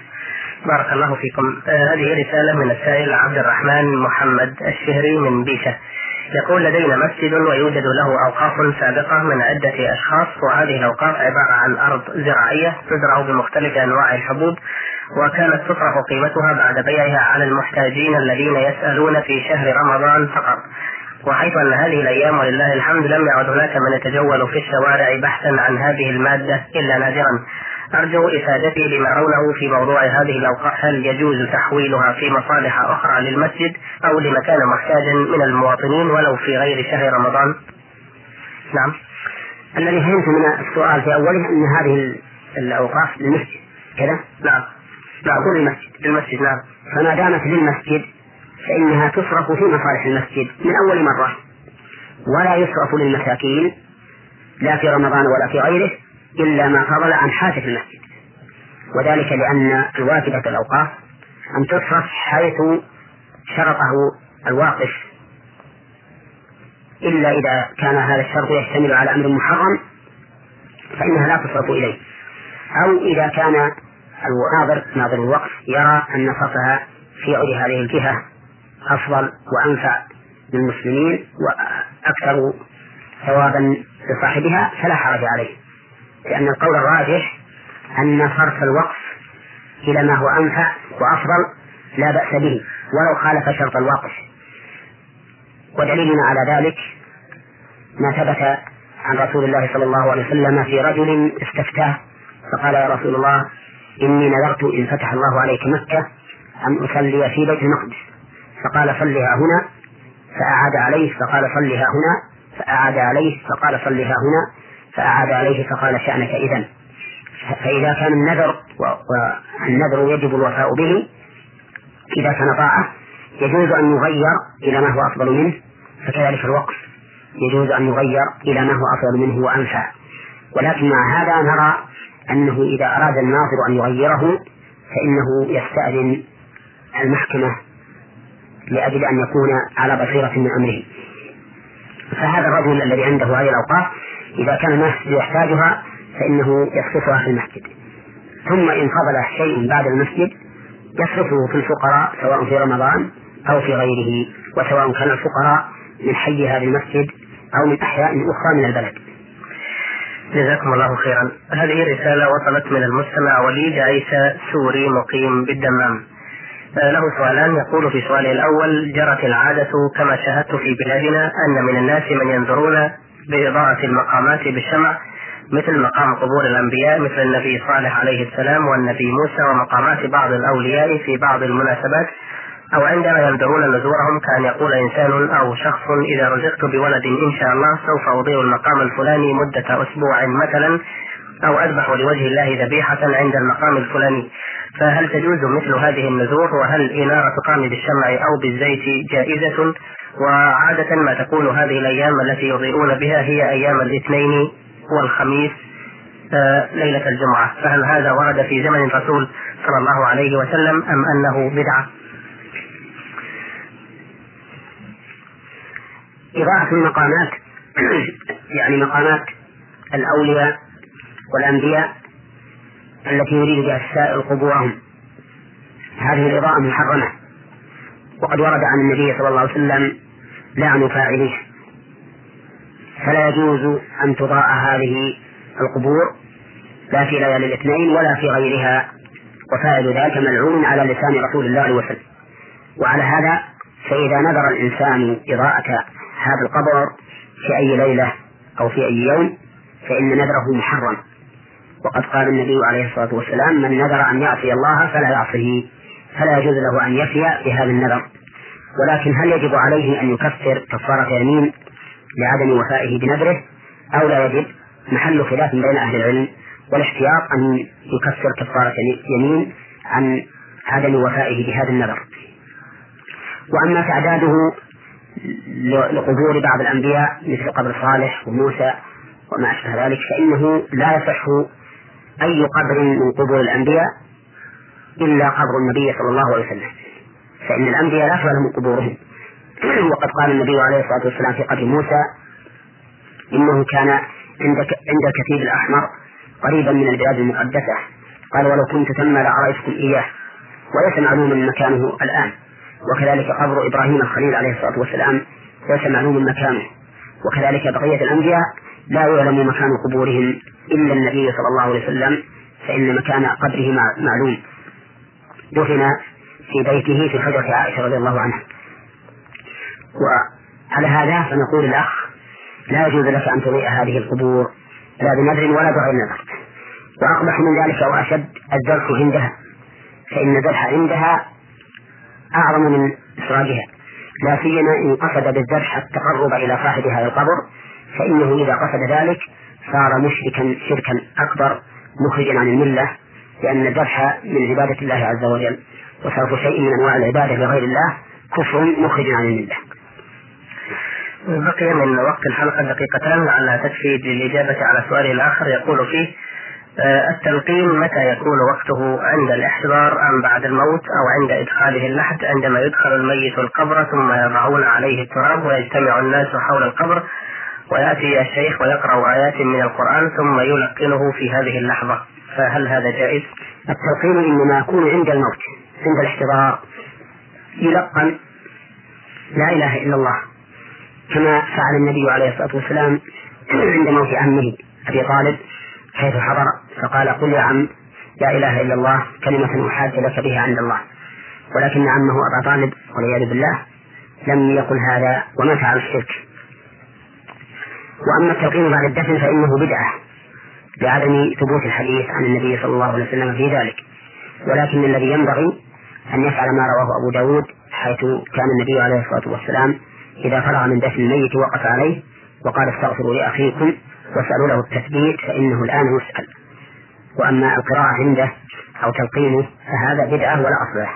بارك الله فيكم. آه هذه رسالة من السائل عبد الرحمن محمد الشهري من بيشة. يقول لدينا مسجد ويوجد له أوقاف سابقة من عدة أشخاص وهذه الأوقاف عبارة عن أرض زراعية تزرع بمختلف أنواع الحبوب وكانت تطرح قيمتها بعد بيعها على المحتاجين الذين يسألون في شهر رمضان فقط. وحيث أن هذه الأيام ولله الحمد لم يعد هناك من يتجول في الشوارع بحثا عن هذه المادة إلا نادرا. أرجو إفادتي لما رونه في موضوع هذه الأوقات. هل يجوز تحويلها في مصالح أخرى للمسجد أو لمكان محتاج من المواطنين ولو في غير شهر رمضان؟ نعم. الذي فهمت من السؤال في أوله أن هذه الأوقاف للمسجد. كذا؟ نعم. نعم. كل المسجد للمسجد نعم. فما دامت للمسجد فإنها تصرف في مصالح المسجد من أول مرة. ولا يصرف للمساكين لا في رمضان ولا في غيره. إلا ما فضل عن حاجة المسجد. وذلك لأن الواجبة الأوقاف أن تصرف حيث شرطه الواقف. إلا إذا كان هذا الشرط يشتمل على أمر محرم فإنها لا تصرف إليه. أو إذا كان الناظر ناظر الوقف يرى أن صرفها في غير هذه الجهة أفضل وأنفع للمسلمين وأكثر ثوابا لصاحبها فلا حرج عليه. لأن القول الراجح أن صرف الوقف إلى ما هو أنفع وأفضل لا بأس به ولو خالف شرط الوقف ودليلنا على ذلك ما ثبت عن رسول الله صلى الله عليه وسلم في رجل استفتاه فقال يا رسول الله إني نذرت إن فتح الله عليك مكة أن أصلي في بيت المقدس. فقال صلها هنا فأعاد عليه فقال صلها هنا فأعاد عليه فقال صلها هنا. فأعاد عليه فقال شأنك إذا فإذا كان النذر والنذر يجب الوفاء به إذا كان طاعة يجوز أن يغير إلى ما هو أفضل منه فكذلك الوقف يجوز أن يغير إلى ما هو أفضل منه وأنفع. ولكن مع هذا نرى أنه إذا أراد الناظر أن يغيره فإنه يستأذن المحكمة لأجل أن يكون على بصيرة من أمره. فهذا الرجل الذي عنده هذه الأوقاف إذا كان الناس يحتاجها فإنه يصرفها في المسجد. ثم إن فضل شيء بعد المسجد يصرفه في الفقراء سواء في رمضان أو في غيره وسواء كان الفقراء من حي هذا المسجد أو من أحياء أخرى من البلد. جزاكم الله خيرا. هذه رسالة وصلت من المستمع وليد عيسى سوري مقيم بالدمام. له سؤالان يقول في سؤاله الأول جرت العادة كما شاهدت في بلادنا أن من الناس من ينظرون بإضاءة المقامات بالشمع مثل مقام قبور الأنبياء مثل النبي صالح عليه السلام والنبي موسى ومقامات بعض الأولياء في بعض المناسبات أو عندما ينذرون نذورهم كأن يقول إنسان أو شخص إذا رزقت بولد إن شاء الله سوف أضيء المقام الفلاني مدة أسبوع مثلا أو أذبح لوجه الله ذبيحة عند المقام الفلاني. فهل تجوز مثل هذه النذور؟ وهل إنارة قام بالشمع أو بالزيت جائزة؟ وعادة ما تكون هذه الأيام التي يضيئون بها هي أيام الاثنين والخميس آه، ليلة الجمعة. فهل هذا ورد في زمن الرسول صلى الله عليه وسلم أم أنه بدعة؟ إضاءة المقامات يعني مقامات الأولياء والأنبياء التي يريد بها السائل قبورهم. هذه الإضاءة محرمة. وقد ورد عن النبي صلى الله عليه وسلم لعن فاعليه فلا يجوز أن تضاء هذه القبور لا في ليالي الاثنين ولا في غيرها. وفاعل ذلك ملعون على لسان رسول الله عليه وسلم. وعلى هذا فإذا نذر الإنسان إضاءة هذا القبر في أي ليلة أو في أي يوم فإن نذره محرم. وقد قال النبي عليه الصلاة والسلام من نذر أن يعصي الله فلا يعصيه فلا يجوز له أن يفي بهذا النذر. ولكن هل يجب عليه أن يكفر كفارة يمين لعدم وفائه بنذره؟ أو لا يجب؟ محل خلاف بين أهل العلم والاحتياط أن يكفر كفارة يمين عن عدم وفائه بهذا النذر. وأما تعداده لقبور بعض الأنبياء مثل قبر صالح وموسى وما أشبه ذلك فإنه لا يصح أي قبر من قبور الأنبياء إلا قبر النبي صلى الله عليه وسلم. فإن الأنبياء لا من قبورهم. وقد قال النبي عليه الصلاة والسلام في قبر موسى إنه كان عند عند الكثيب الأحمر قريبا من البلاد المقدسة. قال ولو كنت ثم لأرأيتكم إياه وليس معلوما مكانه الآن. وكذلك قبر إبراهيم الخليل عليه الصلاة والسلام ليس معلوم مكانه. وكذلك بقية الأنبياء لا يعلم مكان قبورهم إلا النبي صلى الله عليه وسلم فإن مكان قبره معلوم. دفن في بيته في حجرة عائشة رضي الله عنها. وعلى هذا فنقول الأخ لا يجوز لك أن تضيء هذه القبور لا بنذر ولا بغير نذر. وأقبح من ذلك وأشد الذبح عندها فإن الذبح عندها أعظم من إخراجها. لا سيما إن قصد بالذبح التقرب إلى صاحب هذا القبر فإنه إذا قصد ذلك صار مشركا شركا أكبر مخرجا عن الملة لأن الذبح من عبادة الله عز وجل. وصرف شيء من أنواع العبادة لغير الله كفر مخرج عن الملة. بقي من وقت الحلقة دقيقتان لعلها تكفي للإجابة على سؤاله الآخر يقول فيه آه، التلقين متى يكون وقته عند الاحتضار أم بعد الموت أو عند إدخاله اللحد؟ عندما يدخل الميت القبر ثم يضعون عليه التراب ويجتمع الناس حول القبر ويأتي الشيخ ويقرأ آيات من القرآن ثم يلقنه في هذه اللحظة. فهل هذا جائز؟ التلقين إنما يكون عند الموت. عند الاحتضار يلقن لا إله إلا الله كما فعل النبي عليه الصلاة والسلام عند موت عمه أبي طالب حيث حضر فقال قل يا عم لا إله إلا الله كلمة أحاج لك بها عند الله ولكن عمه أبا طالب والعياذ بالله لم يقل هذا ومات على الشرك. وأما التلقين بعد الدفن فإنه بدعة لعدم ثبوت الحديث عن النبي صلى الله عليه وسلم في ذلك ولكن الذي ينبغي أن يفعل ما رواه أبو داود حيث كان النبي عليه الصلاة والسلام إذا فرغ من دفن الميت وقف عليه وقال استغفروا لأخيكم واسألوا له التثبيت فإنه الآن يسأل. وأما القراءة عنده أو تلقينه فهذا بدعة ولا أصل له.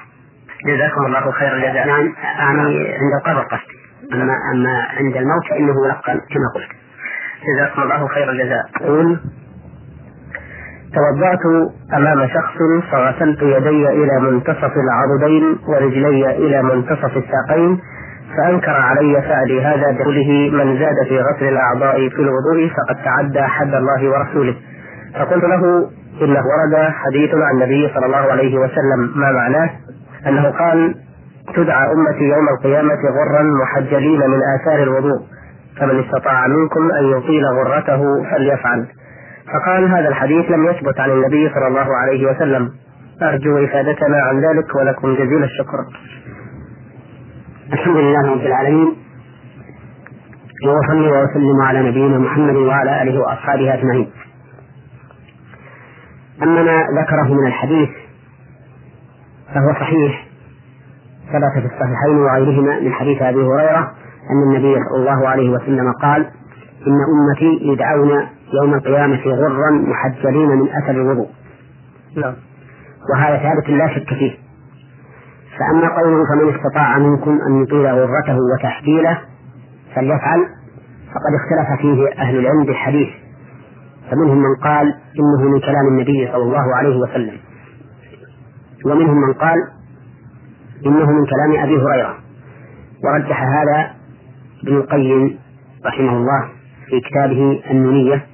جزاكم الله خير الجزاء. نعم أعني عند القبر قصدي. أما أما عند الموت فإنه يلقن كما قلت. جزاكم الله خير الجزاء. قول توضأت أمام شخص فغسلت يدي إلى منتصف العضدين ورجلي إلى منتصف الساقين فأنكر علي فعلي هذا بقوله من زاد في غسل الأعضاء في الوضوء فقد تعدى حد الله ورسوله فقلت له إنه ورد حديث عن النبي صلى الله عليه وسلم ما معناه؟ أنه قال تدعى أمتي يوم القيامة غرا محجلين من آثار الوضوء فمن استطاع منكم أن يطيل غرته فليفعل فقال هذا الحديث لم يثبت عن النبي صلى الله عليه وسلم. أرجو إفادتنا عن ذلك ولكم جزيل الشكر. الحمد لله رب العالمين. وأصلي وأسلم على نبينا محمد وعلى آله وأصحابه أجمعين. أما ما ذكره من الحديث فهو صحيح ثبت في الصحيحين وغيرهما من حديث أبي هريرة أن النبي صلى الله عليه وسلم قال إن أمتي يدعون يوم القيامة غرا محجلين من أثر الوضوء. نعم. وهذا ثابت لا شك فيه. فأما قوله فمن استطاع منكم أن يطيل غرته وتحجيله فليفعل فقد اختلف فيه أهل العلم بالحديث. فمنهم من قال إنه من كلام النبي صلى الله عليه وسلم ومنهم من قال إنه من كلام أبي هريرة ورجح هذا ابن القيم رحمه الله في كتابه النونية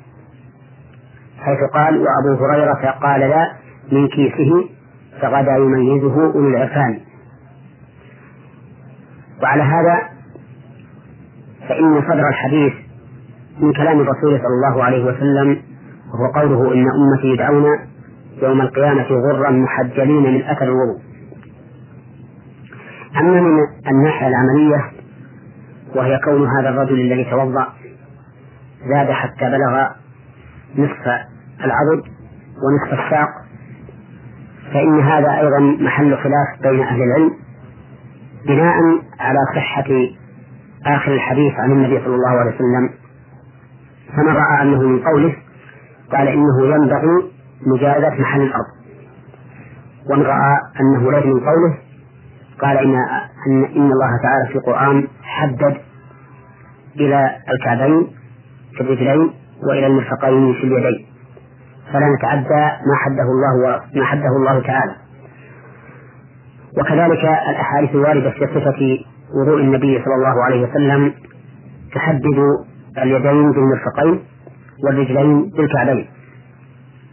حيث قال وأبو هريرة قال لا من كيسه فغدا يميزه أولو العرفان. وعلى هذا فإن صدر الحديث من كلام الرسول صلى الله عليه وسلم وهو قوله إن أمتي يدعون يوم القيامة غرا محجلين من أثر الوضوء. أما من الناحية العملية وهي كون هذا الرجل الذي توضأ زاد حتى بلغ نصف العضد ونصف الساق. فإن هذا أيضا محل خلاف بين أهل العلم بناء على صحة آخر الحديث عن النبي صلى الله عليه وسلم. فمن رأى أنه من قوله قال إنه ينبغي مجازة محل الأرض. ومن رأى أنه ليس من قوله قال إن أن إن الله تعالى في القرآن حدد إلى الكعبين في الرجلين وإلى المرفقين في اليدين. فلا نتعدى ما حده الله ما حده الله تعالى. وكذلك الأحاديث الواردة في صفة وضوء النبي صلى الله عليه وسلم تحدد اليدين بالمرفقين والرجلين بالكعبين.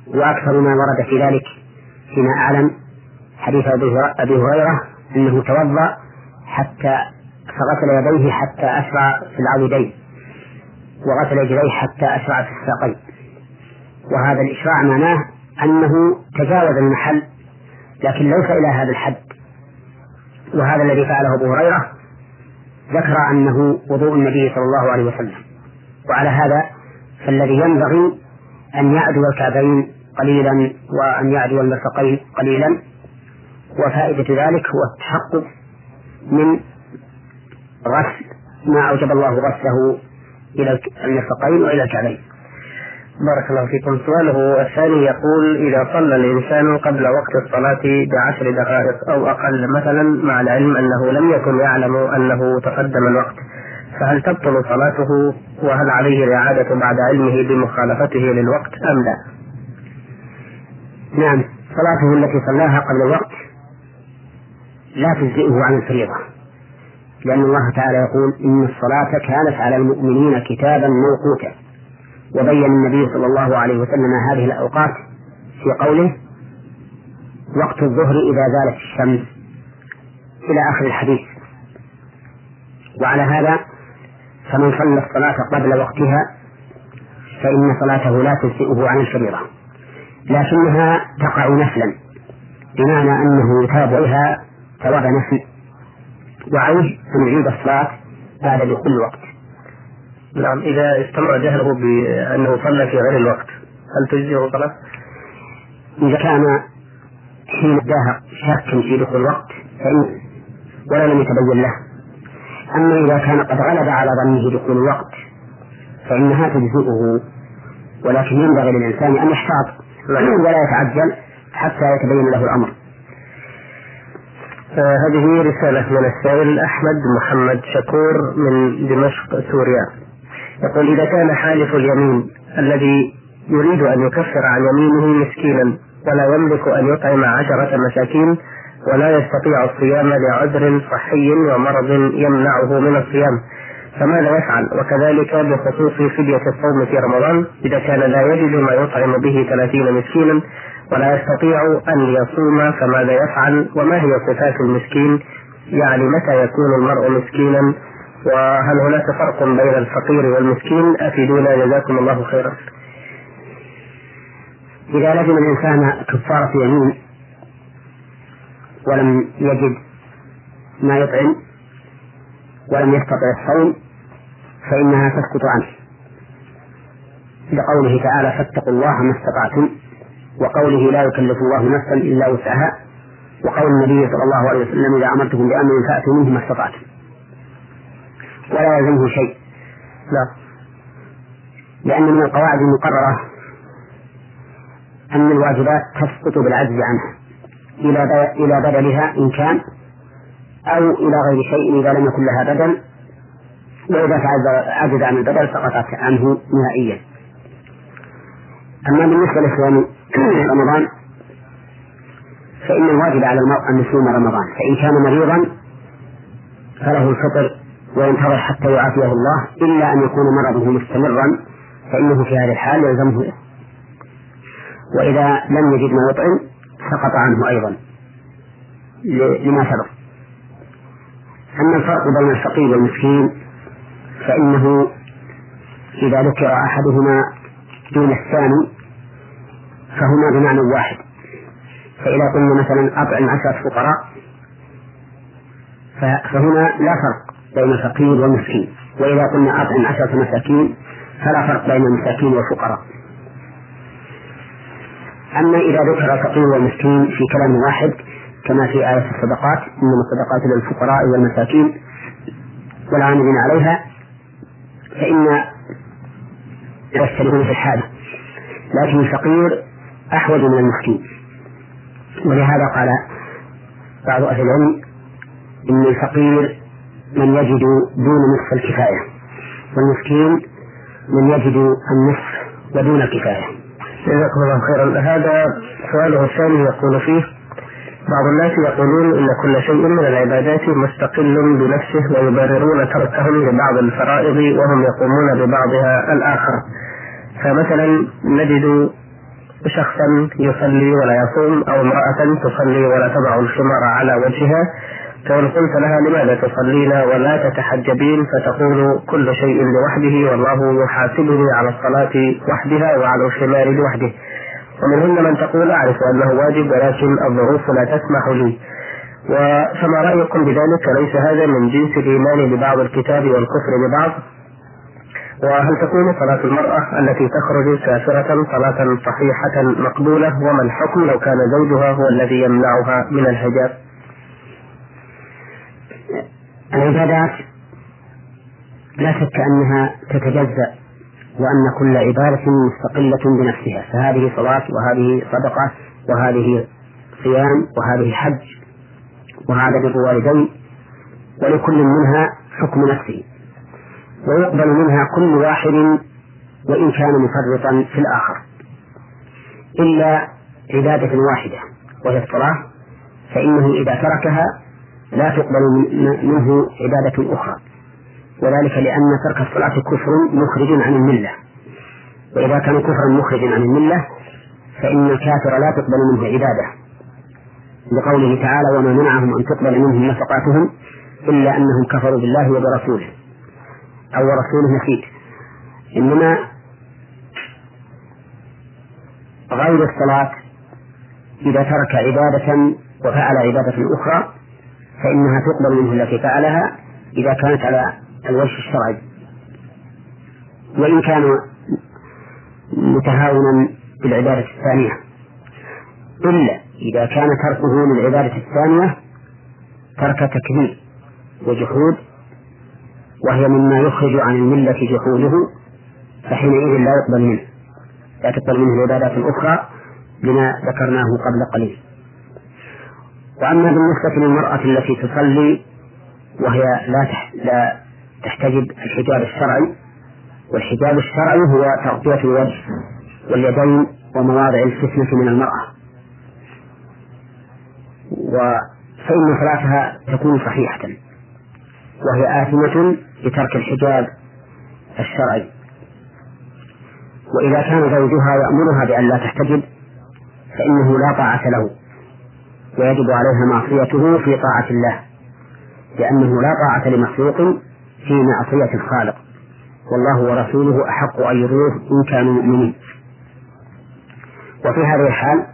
وأكثر ما ورد في ذلك فيما أعلم حديث أبي هريرة أنه توضأ حتى فغسل يديه حتى أشرع في العضدين وغسل رجليه حتى أشرع في الساقين. وهذا الإشراع معناه أنه تجاوز المحل لكن ليس إلى هذا الحد. وهذا الذي فعله أبو هريرة ذكر أنه وضوء النبي صلى الله عليه وسلم. وعلى هذا فالذي ينبغي أن يعدو الكعبين قليلا وأن يعدو المرفقين قليلا. وفائدة ذلك هو التحقق من غسل ما أوجب الله غسله إلى المرفقين وإلى الكعبين. بارك الله فيكم. سؤاله الثاني يقول إذا صلى الإنسان قبل وقت الصلاة بعشر دقائق أو أقل مثلا مع العلم أنه لم يكن يعلم أنه تقدم الوقت فهل تبطل صلاته؟ وهل عليه الإعادة بعد علمه بمخالفته للوقت أم لا؟ نعم. صلاته التي صلاها قبل الوقت لا تجزئه عن الفريضة. لأن الله تعالى يقول إن الصلاة كانت على المؤمنين كتابا موقوتا. وبين النبي صلى الله عليه وسلم هذه الأوقات في قوله وقت الظهر إذا زالت الشمس إلى آخر الحديث. وعلى هذا فمن صلى الصلاة قبل وقتها فإن صلاته لا تجزئه عن الفريضة لكنها تقع نفلا بمعنى أنه يتابعها ثواب نفل وعليه أن يعيد الصلاة بعد دخول الوقت. نعم إذا استمر جهله بأنه صلى في غير الوقت هل تجزئه صلاة؟ إذا كان حين اداها شك في دخول الوقت فإن ولا لم يتبين له. أما إذا كان قد غلب على ظنه دخول الوقت فإنها تجزئه. ولكن ينبغي للإنسان أن يحتاط ولا يتعجل حتى يتبين له الأمر. آه هذه رسالة من السائل أحمد محمد شكور من دمشق سوريا. يقول إذا كان حالف اليمين الذي يريد أن يكفر عن يمينه مسكينا ولا يملك أن يطعم عشرة مساكين ولا يستطيع الصيام لعذر صحي ومرض يمنعه من الصيام فماذا يفعل؟ وكذلك بخصوص فدية الصوم في رمضان إذا كان لا يجد ما يطعم به ثلاثين مسكينا ولا يستطيع أن يصوم فماذا يفعل؟ وما هي صفات المسكين؟ يعني متى يكون المرء مسكينا؟ وهل هناك فرق بين الفقير والمسكين؟ أفيدونا جزاكم الله خيرا. إذا لزم الإنسان كفارة يمين ولم يجد ما يطعم ولم يستطع الصوم فإنها تسقط عنه. لقوله تعالى فاتقوا الله ما استطعتم وقوله لا يكلف الله نفسا إلا وسعها. وقول النبي صلى الله عليه وسلم إذا أمرتكم بأمر فأتوا منه ما استطعتم. ولا يلزمه شيء. لا لأن من القواعد المقررة أن الواجبات تسقط بالعجز عنها إلى إلى بدلها إن كان أو إلى غير شيء إذا لم يكن لها بدل وإذا عجز عن البدل سقطت عنه نهائيا. أما بالنسبة لصيام رمضان فإن الواجب على المرء أن يصوم رمضان فإن كان مريضا فله الفطر وينتظر حتى يعافيه الله إلا أن يكون مرضه مستمرا فإنه في هذه الحال يلزمه. وإذا لم يجد ما يطعم سقط عنه أيضا. لما سبق. أما الفرق بين الفقير والمسكين فإنه إذا ذكر أحدهما دون الثاني فهما بمعنى واحد. فإذا قلنا مثلا أطعم عشرة فقراء فهنا لا فرق. بين الفقير والمسكين وإذا قلنا أطعم عشرة مساكين فلا فرق بين المساكين والفقراء. أما إذا ذكر الفقير والمسكين في كلام واحد كما في آية الصدقات إنما الصدقات للفقراء والمساكين والعاملين عليها فإن يختلفون في الحال لكن الفقير أحوج من المسكين. ولهذا قال بعض أهل العلم إن الفقير من يجد دون نصف الكفاية والمسكين من يجد النصف ودون الكفاية. جزاكم الله خيرا. هذا سؤاله الثاني يقول فيه بعض الناس يقولون إن كل شيء من العبادات مستقل بنفسه ويبررون تركهم لبعض الفرائض وهم يقومون ببعضها الآخر. فمثلا نجد شخصا يصلي ولا يصوم أو امرأة تصلي ولا تضع الخمار على وجهها فإن قلت لها لماذا تصلين ولا تتحجبين؟ فتقول كل شيء لوحده والله يحاسبني على الصلاة وحدها وعلى الخمار لوحده. ومنهن من تقول أعرف أنه واجب ولكن الظروف لا تسمح لي. فما رأيكم بذلك؟ ليس هذا من جنس الإيمان ببعض الكتاب والكفر ببعض؟ وهل تكون صلاة المرأة التي تخرج كافرة صلاة صحيحة مقبولة؟ وما الحكم لو كان زوجها هو الذي يمنعها من الحجاب؟ العبادات لا شك أنها تتجزأ وأن كل عبادة مستقلة بنفسها فهذه صلاة وهذه صدقة وهذه صيام وهذه حج وهذا بر والدين ولكل منها حكم نفسه ويقبل منها كل واحد وإن كان مفرطا في الآخر. إلا عبادة واحدة وهي الصلاة فإنه إذا تركها لا تقبل منه عبادة أخرى. وذلك لأن ترك الصلاة كفر مخرج عن الملة. وإذا كان كفرا مخرجا عن الملة فإن الكافر لا تقبل منه عبادة. لقوله تعالى وما منعهم أن تقبل منهم نفقاتهم إلا أنهم كفروا بالله وبرسوله. أو ورسوله نسيت. إنما غير الصلاة إذا ترك عبادة وفعل عبادة أخرى فإنها تقبل منه التي فعلها إذا كانت على الوجه الشرعي. وإن كان متهاونا بالعبادة الثانية. إلا إذا كان تركه للعبادة الثانية ترك تكذيب وجحود وهي مما يخرج عن الملة جحوده فحينئذ لا يقبل منه. لا تقبل منه العبادات الأخرى لما ذكرناه قبل قليل. وأما بالنسبة للمرأة التي تصلي وهي لا لا تحتجب الحجاب الشرعي والحجاب الشرعي هو تغطية الوجه واليدين ومواضع الفتنة من المرأة. فإن صلاتها تكون صحيحة وهي آثمة بترك الحجاب الشرعي. وإذا كان زوجها يأمرها بأن لا تحتجب فإنه لا طاعة له. ويجب عليها معصيته في طاعة الله لأنه لا طاعة لمخلوق في معصية الخالق. والله ورسوله أحق أن يروه إن كانوا مؤمنين. وفي هذه الحال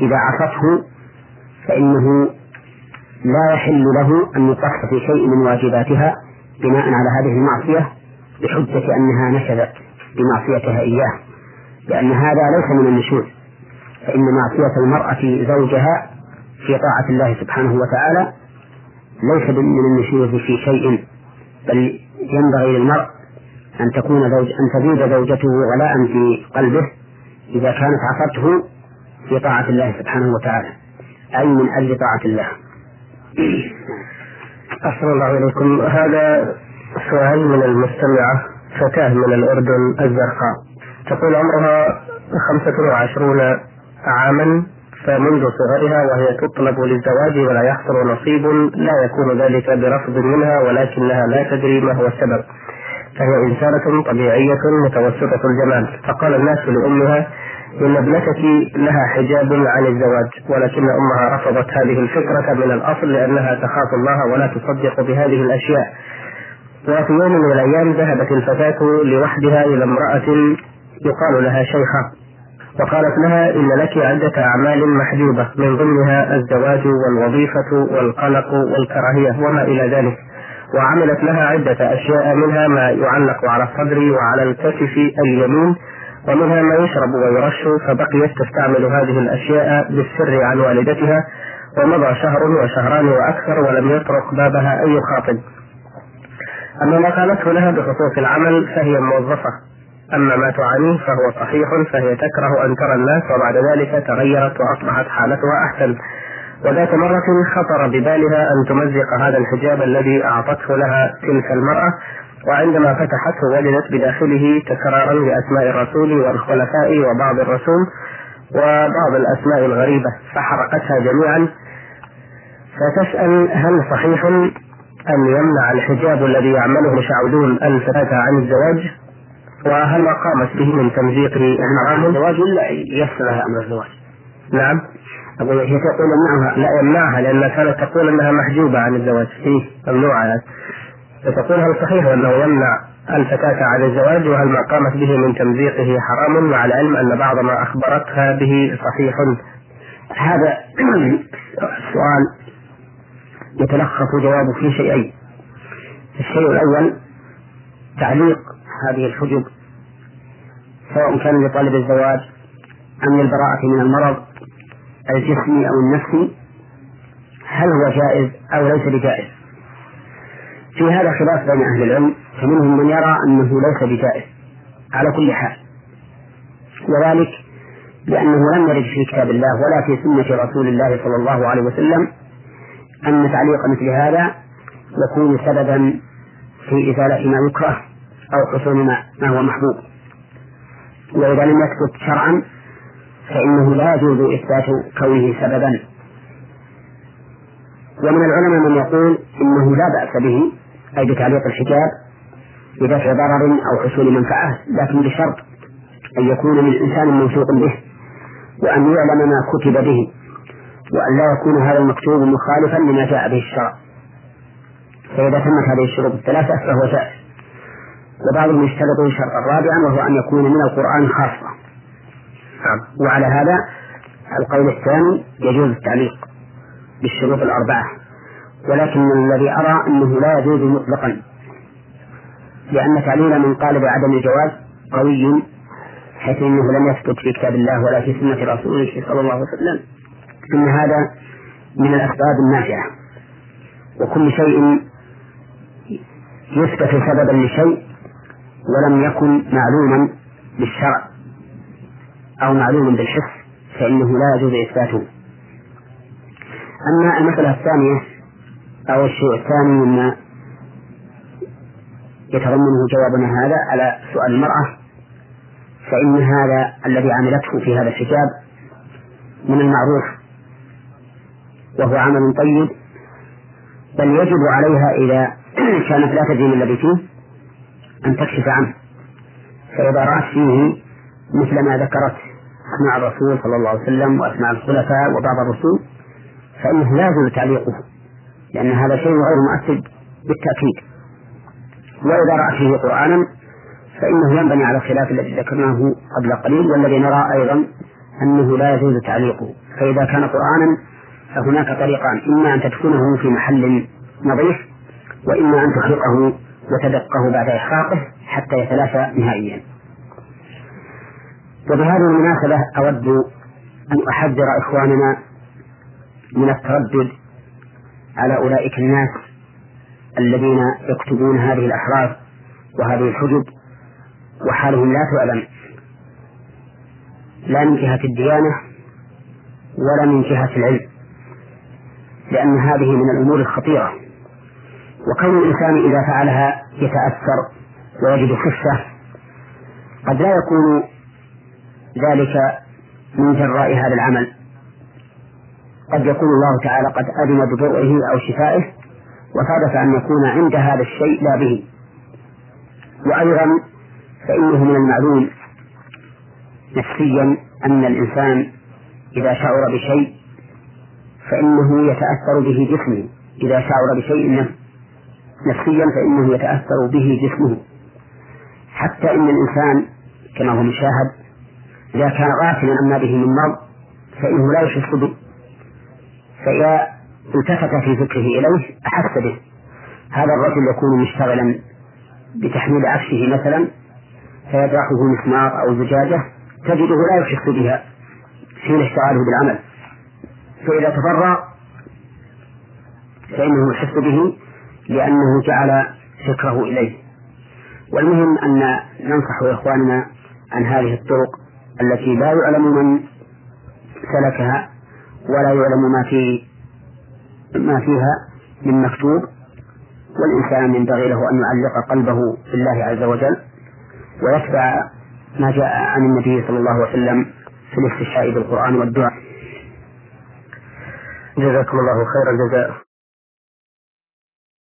إذا عصته فإنه لا يحل له أن يقص في شيء من واجباتها بناء على هذه المعصية بحجة أنها نشذت بمعصيتها إياه. لأن هذا ليس من النشوز فإن معصية المرأة زوجها في طاعة الله سبحانه وتعالى ليس من النشوز في شيء بل ينبغي للمرء أن تكون زوج أن تزيد زوجته غلاء في قلبه إذا كانت عصته في طاعة الله سبحانه وتعالى. أي من أجل طاعة الله. أحسن الله إليكم. هذا سؤال من المستمعة فتاة من الأردن الزرقاء. تقول عمرها خمسة وعشرون عاما. فمنذ صغرها وهي تطلب للزواج ولا يحصل نصيب لا يكون ذلك برفض منها ولكنها لا تدري ما هو السبب. فهي إنسانة طبيعية متوسطة الجمال. فقال الناس لأمها إن ابنتك لها حجاب عن الزواج ولكن أمها رفضت هذه الفكرة من الأصل لأنها تخاف الله ولا تصدق بهذه الأشياء. وفي يوم من الأيام ذهبت الفتاة لوحدها إلى امرأة يقال لها شيخة. وقالت لها إن لك عدة أعمال محجوبة من ضمنها الزواج والوظيفة والقلق والكراهية وما إلى ذلك. وعملت لها عدة أشياء منها ما يعلق على الصدر وعلى الكتف اليمين ومنها ما يشرب ويرش فبقيت تستعمل هذه الأشياء بالسر عن والدتها ومضى شهر وشهران وأكثر ولم يطرق بابها أي خاطب. أما ما قالته لها بخصوص العمل فهي موظفة. أما ما تعانيه فهو صحيح فهي تكره أن ترى الناس وبعد ذلك تغيرت وأصبحت حالتها أحسن. وذات مرة خطر ببالها أن تمزق هذا الحجاب الذي أعطته لها تلك المرأة وعندما فتحته وجدت بداخله تكرارا لأسماء الرسول والخلفاء وبعض الرسوم وبعض الأسماء الغريبة فحرقتها جميعا. فتسأل هل صحيح أن يمنع الحجاب الذي يعمله مشعوذون الفتاة عن الزواج؟ وهل ما قامت به من تمزيق حرام الزواج ولا يسر لها أمر الزواج؟ نعم. أقول هي تقول يمنعها لا يمنعها لأنها كانت تقول أنها محجوبة عن الزواج. فيه ممنوعة. يعني فتقول هل صحيح أنه يمنع الفتاة عن الزواج؟ وهل ما قامت به من تمزيقه حرام؟ مع العلم أن بعض ما أخبرتها به صحيح. هذا السؤال يتلخص جوابه في شيئين. الشيء الأول تعليق هذه الحجب سواء كان لطالب الزواج أم للبراءة من المرض الجسمي أو النفسي هل هو جائز أو ليس بجائز؟ في هذا خلاف بين أهل العلم فمنهم من يرى أنه ليس بجائز على كل حال. وذلك لأنه لم يرد في كتاب الله ولا في سنة رسول الله صلى الله عليه وسلم أن تعليق مثل هذا يكون سببا في إزالة ما يكره أو حصول ما, هو محبوب. وإذا لم يثبت شرعا فإنه لا يجوز إثبات كونه سببا. ومن العلماء من يقول إنه لا بأس به أي بتعليق الحجاب بدفع ضرر أو حصول منفعة لكن بشرط أن يكون من إنسان موثوق به وأن يعلم ما كتب به وأن لا يكون هذا المكتوب مخالفا لما جاء به الشرع. فإذا تمت هذه الشروط الثلاثة فهو جائز. وبعضهم يشترط شرطا رابعا وهو أن يكون من القرآن خاصة. نعم. وعلى هذا القول الثاني يجوز التعليق بالشروط الأربعة. ولكن الذي أرى أنه لا يجوز مطلقا لأن تعليل من قال بعدم الجواز قوي حيث أنه لم يثبت في كتاب الله ولا في سنة رسوله صلى الله عليه وسلم. أن هذا من الأسباب النافعة. وكل شيء يثبت سببا لشيء ولم يكن معلوما بالشرع أو معلوما بالحس فإنه لا يجوز إثباته. أما المسألة الثانية أو الشيء الثاني مما يتضمنه جوابنا هذا على سؤال المرأة فإن هذا الذي عملته في هذا الحجاب من المعروف وهو عمل طيب بل يجب عليها إذا كانت لا تدري ما الذي فيه أن تكشف عنه. فإذا رأت فيه مثل ما ذكرت أسماء الرسول صلى الله عليه وسلم وأسماء الخلفاء وبعض الرسول فإنه لا يجوز تعليقه لأن هذا شيء غير مؤكد بالتأكيد. وإذا رأت فيه قرآنا فإنه ينبني على الخلاف الذي ذكرناه قبل قليل والذي نرى أيضا أنه لا يجوز تعليقه. فإذا كان قرآنا فهناك طريقان إما أن تدفنه في محل نظيف وإما أن تخرقه وتدقه بعد إحراقه حتى يتلافى نهائيا. وبهذه المناسبة أود أن أحذر إخواننا من التردد على أولئك الناس الذين يكتبون هذه الأحراف وهذه الحجب وحالهم لا تعلم لا من جهة الديانة ولا من جهة العلم لأن هذه من الأمور الخطيرة. وكون الإنسان إذا فعلها يتأثر ويجد خفة قد لا يكون ذلك من جراء هذا العمل. قد يكون الله تعالى قد أذن ببرئه أو شفائه وصادف أن يكون عند هذا الشيء لا به. وأيضا فإنه من المعلوم نفسيا أن الإنسان إذا شعر بشيء فإنه يتأثر به جسمه. إذا شعر بشيء نفسيا فإنه يتأثر به جسمه. حتى إن الإنسان كما هو مشاهد إذا كان غافلا عما به من مرض فإنه لا يحس به. فإذا التفت في فكره إليه أحس به. هذا الرجل يكون مشتغلا بتحميل عفشه مثلا فيدرحه مسمار أو زجاجة تجده لا يحس بها حين اشتغاله بالعمل. فإذا تفرغ فإنه يحس به لأنه جعل فكره إليه. والمهم أن ننصح إخواننا عن هذه الطرق التي لا يعلم من سلكها ولا يعلم ما في ما فيها من مكتوب والإنسان ينبغي له أن يعلق قلبه بالله عز وجل ويتبع ما جاء عن النبي صلى الله عليه وسلم في الاستشهاء بالقرآن والدعاء. جزاكم الله خير الجزاء